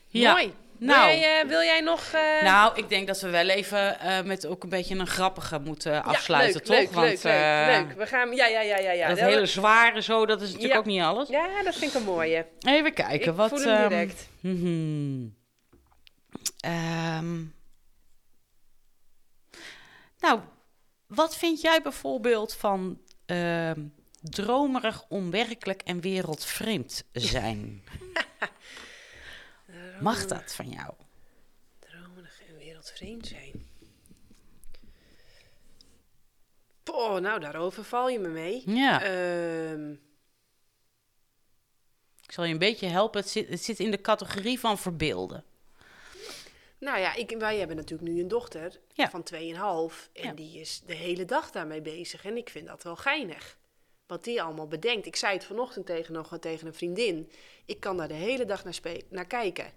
Speaker 1: ja. Mooi. Nou, wil, jij, uh, wil jij nog... Uh...
Speaker 2: Nou, ik denk dat we wel even uh, met ook een beetje een grappige moeten afsluiten,
Speaker 1: ja, leuk,
Speaker 2: toch?
Speaker 1: Leuk, Want, leuk, leuk. We gaan... Ja, ja, ja, ja. ja.
Speaker 2: Dat, hele zware zo, dat is natuurlijk ook niet alles.
Speaker 1: Ja, dat vind ik een mooie.
Speaker 2: Even kijken,
Speaker 1: ik
Speaker 2: wat...
Speaker 1: voel hem direct.
Speaker 2: Um, um, nou, wat vind jij bijvoorbeeld van uh, dromerig, onwerkelijk en wereldvreemd zijn? Mag dat van jou?
Speaker 1: Dromerig en wereldvreemd zijn. Oh, nou, daarover val je me mee.
Speaker 2: Ja.
Speaker 1: Um,
Speaker 2: ik zal je een beetje helpen. Het zit, het zit in de categorie van verbeelden.
Speaker 1: Nou ja, ik, wij hebben natuurlijk nu een dochter ja. van 2,5. En ja. die is de hele dag daarmee bezig. En ik vind dat wel geinig. Wat die allemaal bedenkt. Ik zei het vanochtend tegen, nog tegen een vriendin. Ik kan daar de hele dag naar, naar kijken.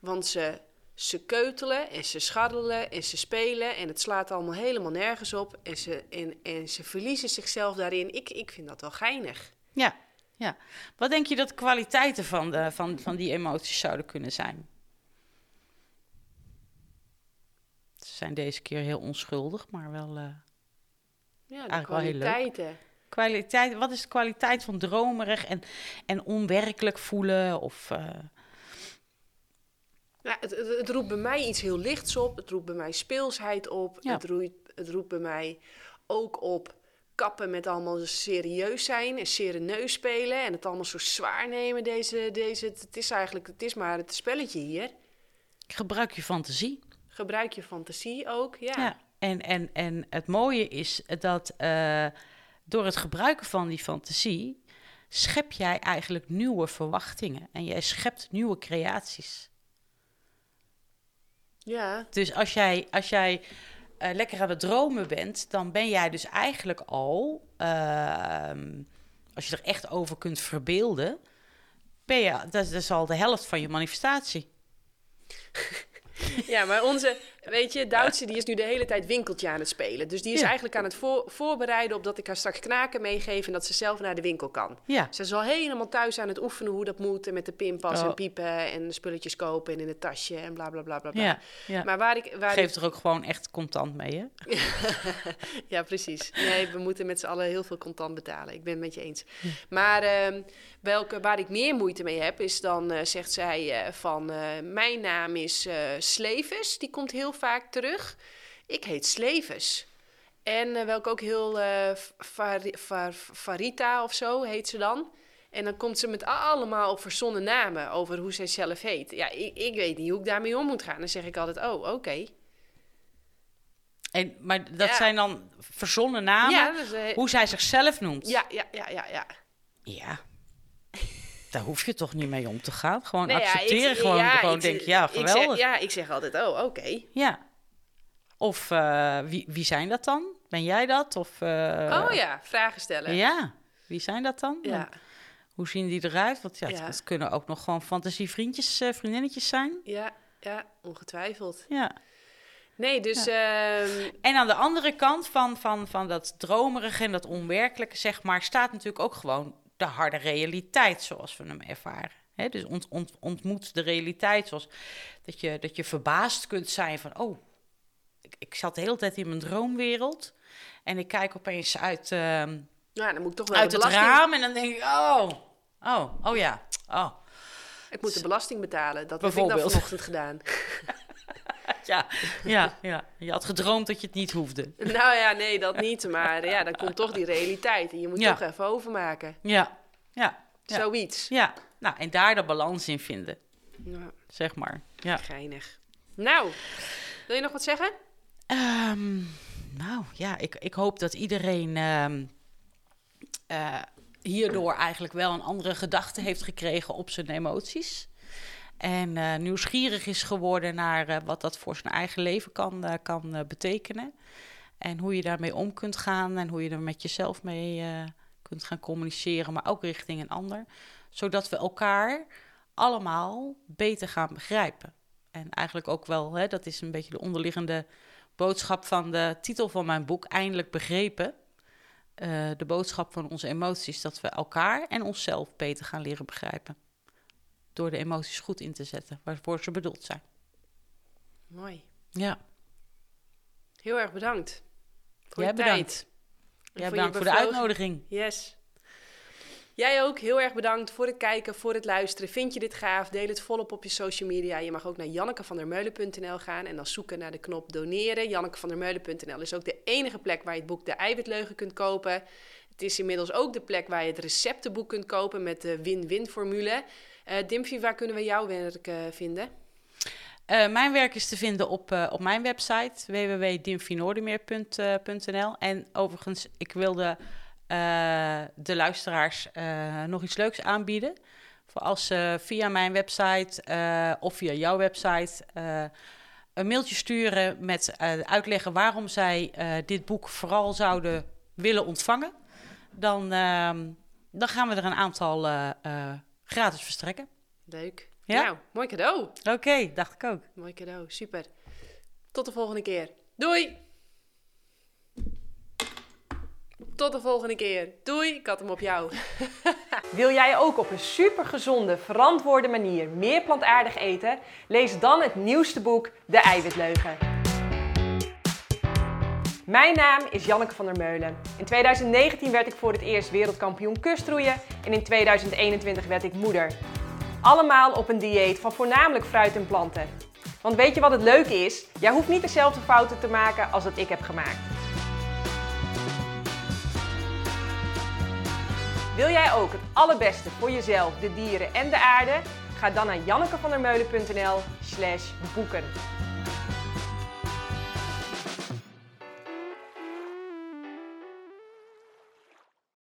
Speaker 1: Want ze, ze keutelen en ze scharrelen en ze spelen. En het slaat allemaal helemaal nergens op. En ze, en, en ze verliezen zichzelf daarin. Ik, ik vind dat wel geinig.
Speaker 2: Ja, ja. Wat denk je dat de kwaliteiten van, de, van, van die emoties zouden kunnen zijn? Ze zijn deze keer heel onschuldig, maar wel. Uh,
Speaker 1: ja, de kwaliteiten.
Speaker 2: Kwaliteit, wat is de kwaliteit van dromerig en, en onwerkelijk voelen? Of, uh...
Speaker 1: ja, het, het, het, roept bij mij iets heel lichts op. Het roept bij mij speelsheid op. Ja. Het, roept, het roept bij mij ook op kappen met allemaal serieus zijn en serieus spelen en het allemaal zo zwaar nemen. Deze, deze, het is eigenlijk, het is maar het spelletje hier.
Speaker 2: Gebruik je fantasie.
Speaker 1: Gebruik je fantasie ook, ja. ja.
Speaker 2: En, en, en het mooie is dat uh, door het gebruiken van die fantasie schep jij eigenlijk nieuwe verwachtingen en jij schept nieuwe creaties.
Speaker 1: Ja.
Speaker 2: Dus als jij, als jij uh, lekker aan het dromen bent, dan ben jij dus eigenlijk al, uh, als je er echt over kunt verbeelden, ben je, dat, dat is al de helft van je manifestatie.
Speaker 1: Ja, maar onze, weet je, Duitse die is nu de hele tijd winkeltje aan het spelen. Dus die is eigenlijk aan het voor, voorbereiden op dat ik haar straks knaken meegeef en dat ze zelf naar de winkel kan.
Speaker 2: Ja.
Speaker 1: Ze is al helemaal thuis aan het oefenen hoe dat moet en met de pinpas oh. en piepen en spulletjes kopen en in het tasje en bla bla bla bla. bla.
Speaker 2: Ja, ja.
Speaker 1: Maar waar ik, waar
Speaker 2: Geef ik... er ook gewoon echt contant mee, hè?
Speaker 1: ja, precies. Nee, we moeten met z'n allen heel veel contant betalen. Ik ben het met je eens. Maar uh, welke, waar ik meer moeite mee heb, is dan uh, zegt zij uh, van mijn naam is Sleves. Die komt heel vaak terug. Ik heet Sleves. En uh, welke ook heel uh, Far, Far, Farita of zo heet ze dan. En dan komt ze met allemaal verzonnen namen over hoe zij zelf heet. Ja, ik, ik weet niet hoe ik daarmee om moet gaan. Dan zeg ik altijd, oh, oké.
Speaker 2: En, maar dat
Speaker 1: Ja.
Speaker 2: zijn dan verzonnen namen,
Speaker 1: Ja, eh,
Speaker 2: hoe zij zichzelf noemt.
Speaker 1: ja, ja, ja, ja, ja.
Speaker 2: Ja. Daar hoef je toch niet mee om te gaan. Gewoon
Speaker 1: Nee, ja,
Speaker 2: accepteren.
Speaker 1: ik-
Speaker 2: gewoon
Speaker 1: ja,
Speaker 2: gewoon
Speaker 1: ik-
Speaker 2: denk ja,
Speaker 1: ik zeg-
Speaker 2: geweldig.
Speaker 1: ja, ik zeg altijd, oh, oké.
Speaker 2: Ja. Of eh, wie, wie zijn dat dan? Ben jij dat? Of, eh,
Speaker 1: oh ja, vragen stellen.
Speaker 2: Ja, wie zijn dat dan?
Speaker 1: Ja.
Speaker 2: En Hoe zien die eruit? Want ja, het, kunnen ook nog gewoon fantasievriendjes, eh, vriendinnetjes zijn.
Speaker 1: Ja, ja, ongetwijfeld.
Speaker 2: Ja.
Speaker 1: Nee, dus ehm,
Speaker 2: En aan de andere kant van, van, van dat dromerige en dat onwerkelijke, zeg maar, staat natuurlijk ook gewoon de harde realiteit zoals we hem ervaren. Dus ont, ont, ontmoet de realiteit zoals dat je, dat je verbaasd kunt zijn van, oh, ik, ik zat de hele tijd in mijn droomwereld en ik kijk opeens uit, ehm,
Speaker 1: ja, dan moet ik toch wel
Speaker 2: uit het raam en dan denk ik, oh, oh, oh ja, oh.
Speaker 1: Ik moet de belasting betalen. Dat heb ik dan vanochtend gedaan.
Speaker 2: Ja, ja, ja. Je had gedroomd dat je het niet hoefde.
Speaker 1: nou ja, nee, dat niet. Maar ja, dan komt toch die realiteit. En je moet
Speaker 2: Ja.
Speaker 1: toch even overmaken.
Speaker 2: Ja, ja, ja.
Speaker 1: Zoiets.
Speaker 2: ja. Nou, en daar de balans in vinden,
Speaker 1: Ja,
Speaker 2: zeg maar. Ja.
Speaker 1: geinig. Nou, wil je nog wat zeggen?
Speaker 2: Ehm, nou ja, ik, ik hoop dat iedereen ehm, eh, hierdoor eigenlijk wel een andere gedachte heeft gekregen op zijn emoties. En eh, nieuwsgierig is geworden naar eh, wat dat voor zijn eigen leven kan, eh, kan betekenen. En hoe je daarmee om kunt gaan en hoe je er met jezelf mee kunt gaan communiceren, maar ook richting een ander. Zodat we elkaar allemaal beter gaan begrijpen. En eigenlijk ook wel, hè, dat is een beetje de onderliggende boodschap van de titel van mijn boek, Eindelijk Begrepen. De boodschap van onze emoties, dat we elkaar en onszelf beter gaan leren begrijpen. Door de emoties goed in te zetten, waarvoor ze bedoeld zijn.
Speaker 1: Mooi.
Speaker 2: Ja,
Speaker 1: Heel erg bedankt. Voor
Speaker 2: Jij
Speaker 1: je
Speaker 2: bedankt.
Speaker 1: tijd. En
Speaker 2: jij bedankt voor de uitnodiging.
Speaker 1: Yes. Jij ook heel erg bedankt voor het kijken, voor het luisteren. Vind je dit gaaf? Deel het volop op je social media. Je mag ook naar jannekevandermeulen.nl gaan en dan zoeken naar de knop doneren. Jannekevandermeulen.nl is ook de enige plek waar je het boek De Eiwitleugen kunt kopen. Het is inmiddels ook de plek waar je het receptenboek kunt kopen met de win-win formule. Eh Dimphy, waar kunnen we jouw werk eh, vinden?
Speaker 2: Eh, mijn werk is te vinden op, op mijn website www.dimfinoordermeer.nl. En overigens, ik wilde de luisteraars nog iets leuks aanbieden. Voor als ze via mijn website of via jouw website een mailtje sturen met uitleggen waarom zij dit boek vooral zouden willen ontvangen. Dan, ehm, dan gaan we er een aantal gratis verstrekken.
Speaker 1: Leuk.
Speaker 2: Ja?
Speaker 1: Nou, mooi cadeau.
Speaker 2: Oké, dacht ik ook.
Speaker 1: Mooi cadeau, super. Tot de volgende keer. Doei! Tot de volgende keer. Doei, ik had hem op jou. Wil jij ook op een supergezonde, verantwoorde manier meer plantaardig eten? Lees dan het nieuwste boek De Eiwitleugen. Mijn naam is Janneke van der Meulen. In 2019 werd ik voor het eerst wereldkampioen kustroeien en in 2021 werd ik moeder. Allemaal op een dieet van voornamelijk fruit en planten. Want weet je wat het leuke is? Jij hoeft niet dezelfde fouten te maken als dat ik heb gemaakt. Wil jij ook het allerbeste voor jezelf, de dieren en de aarde? Ga dan naar jannekevandermeulen.nl slash boeken.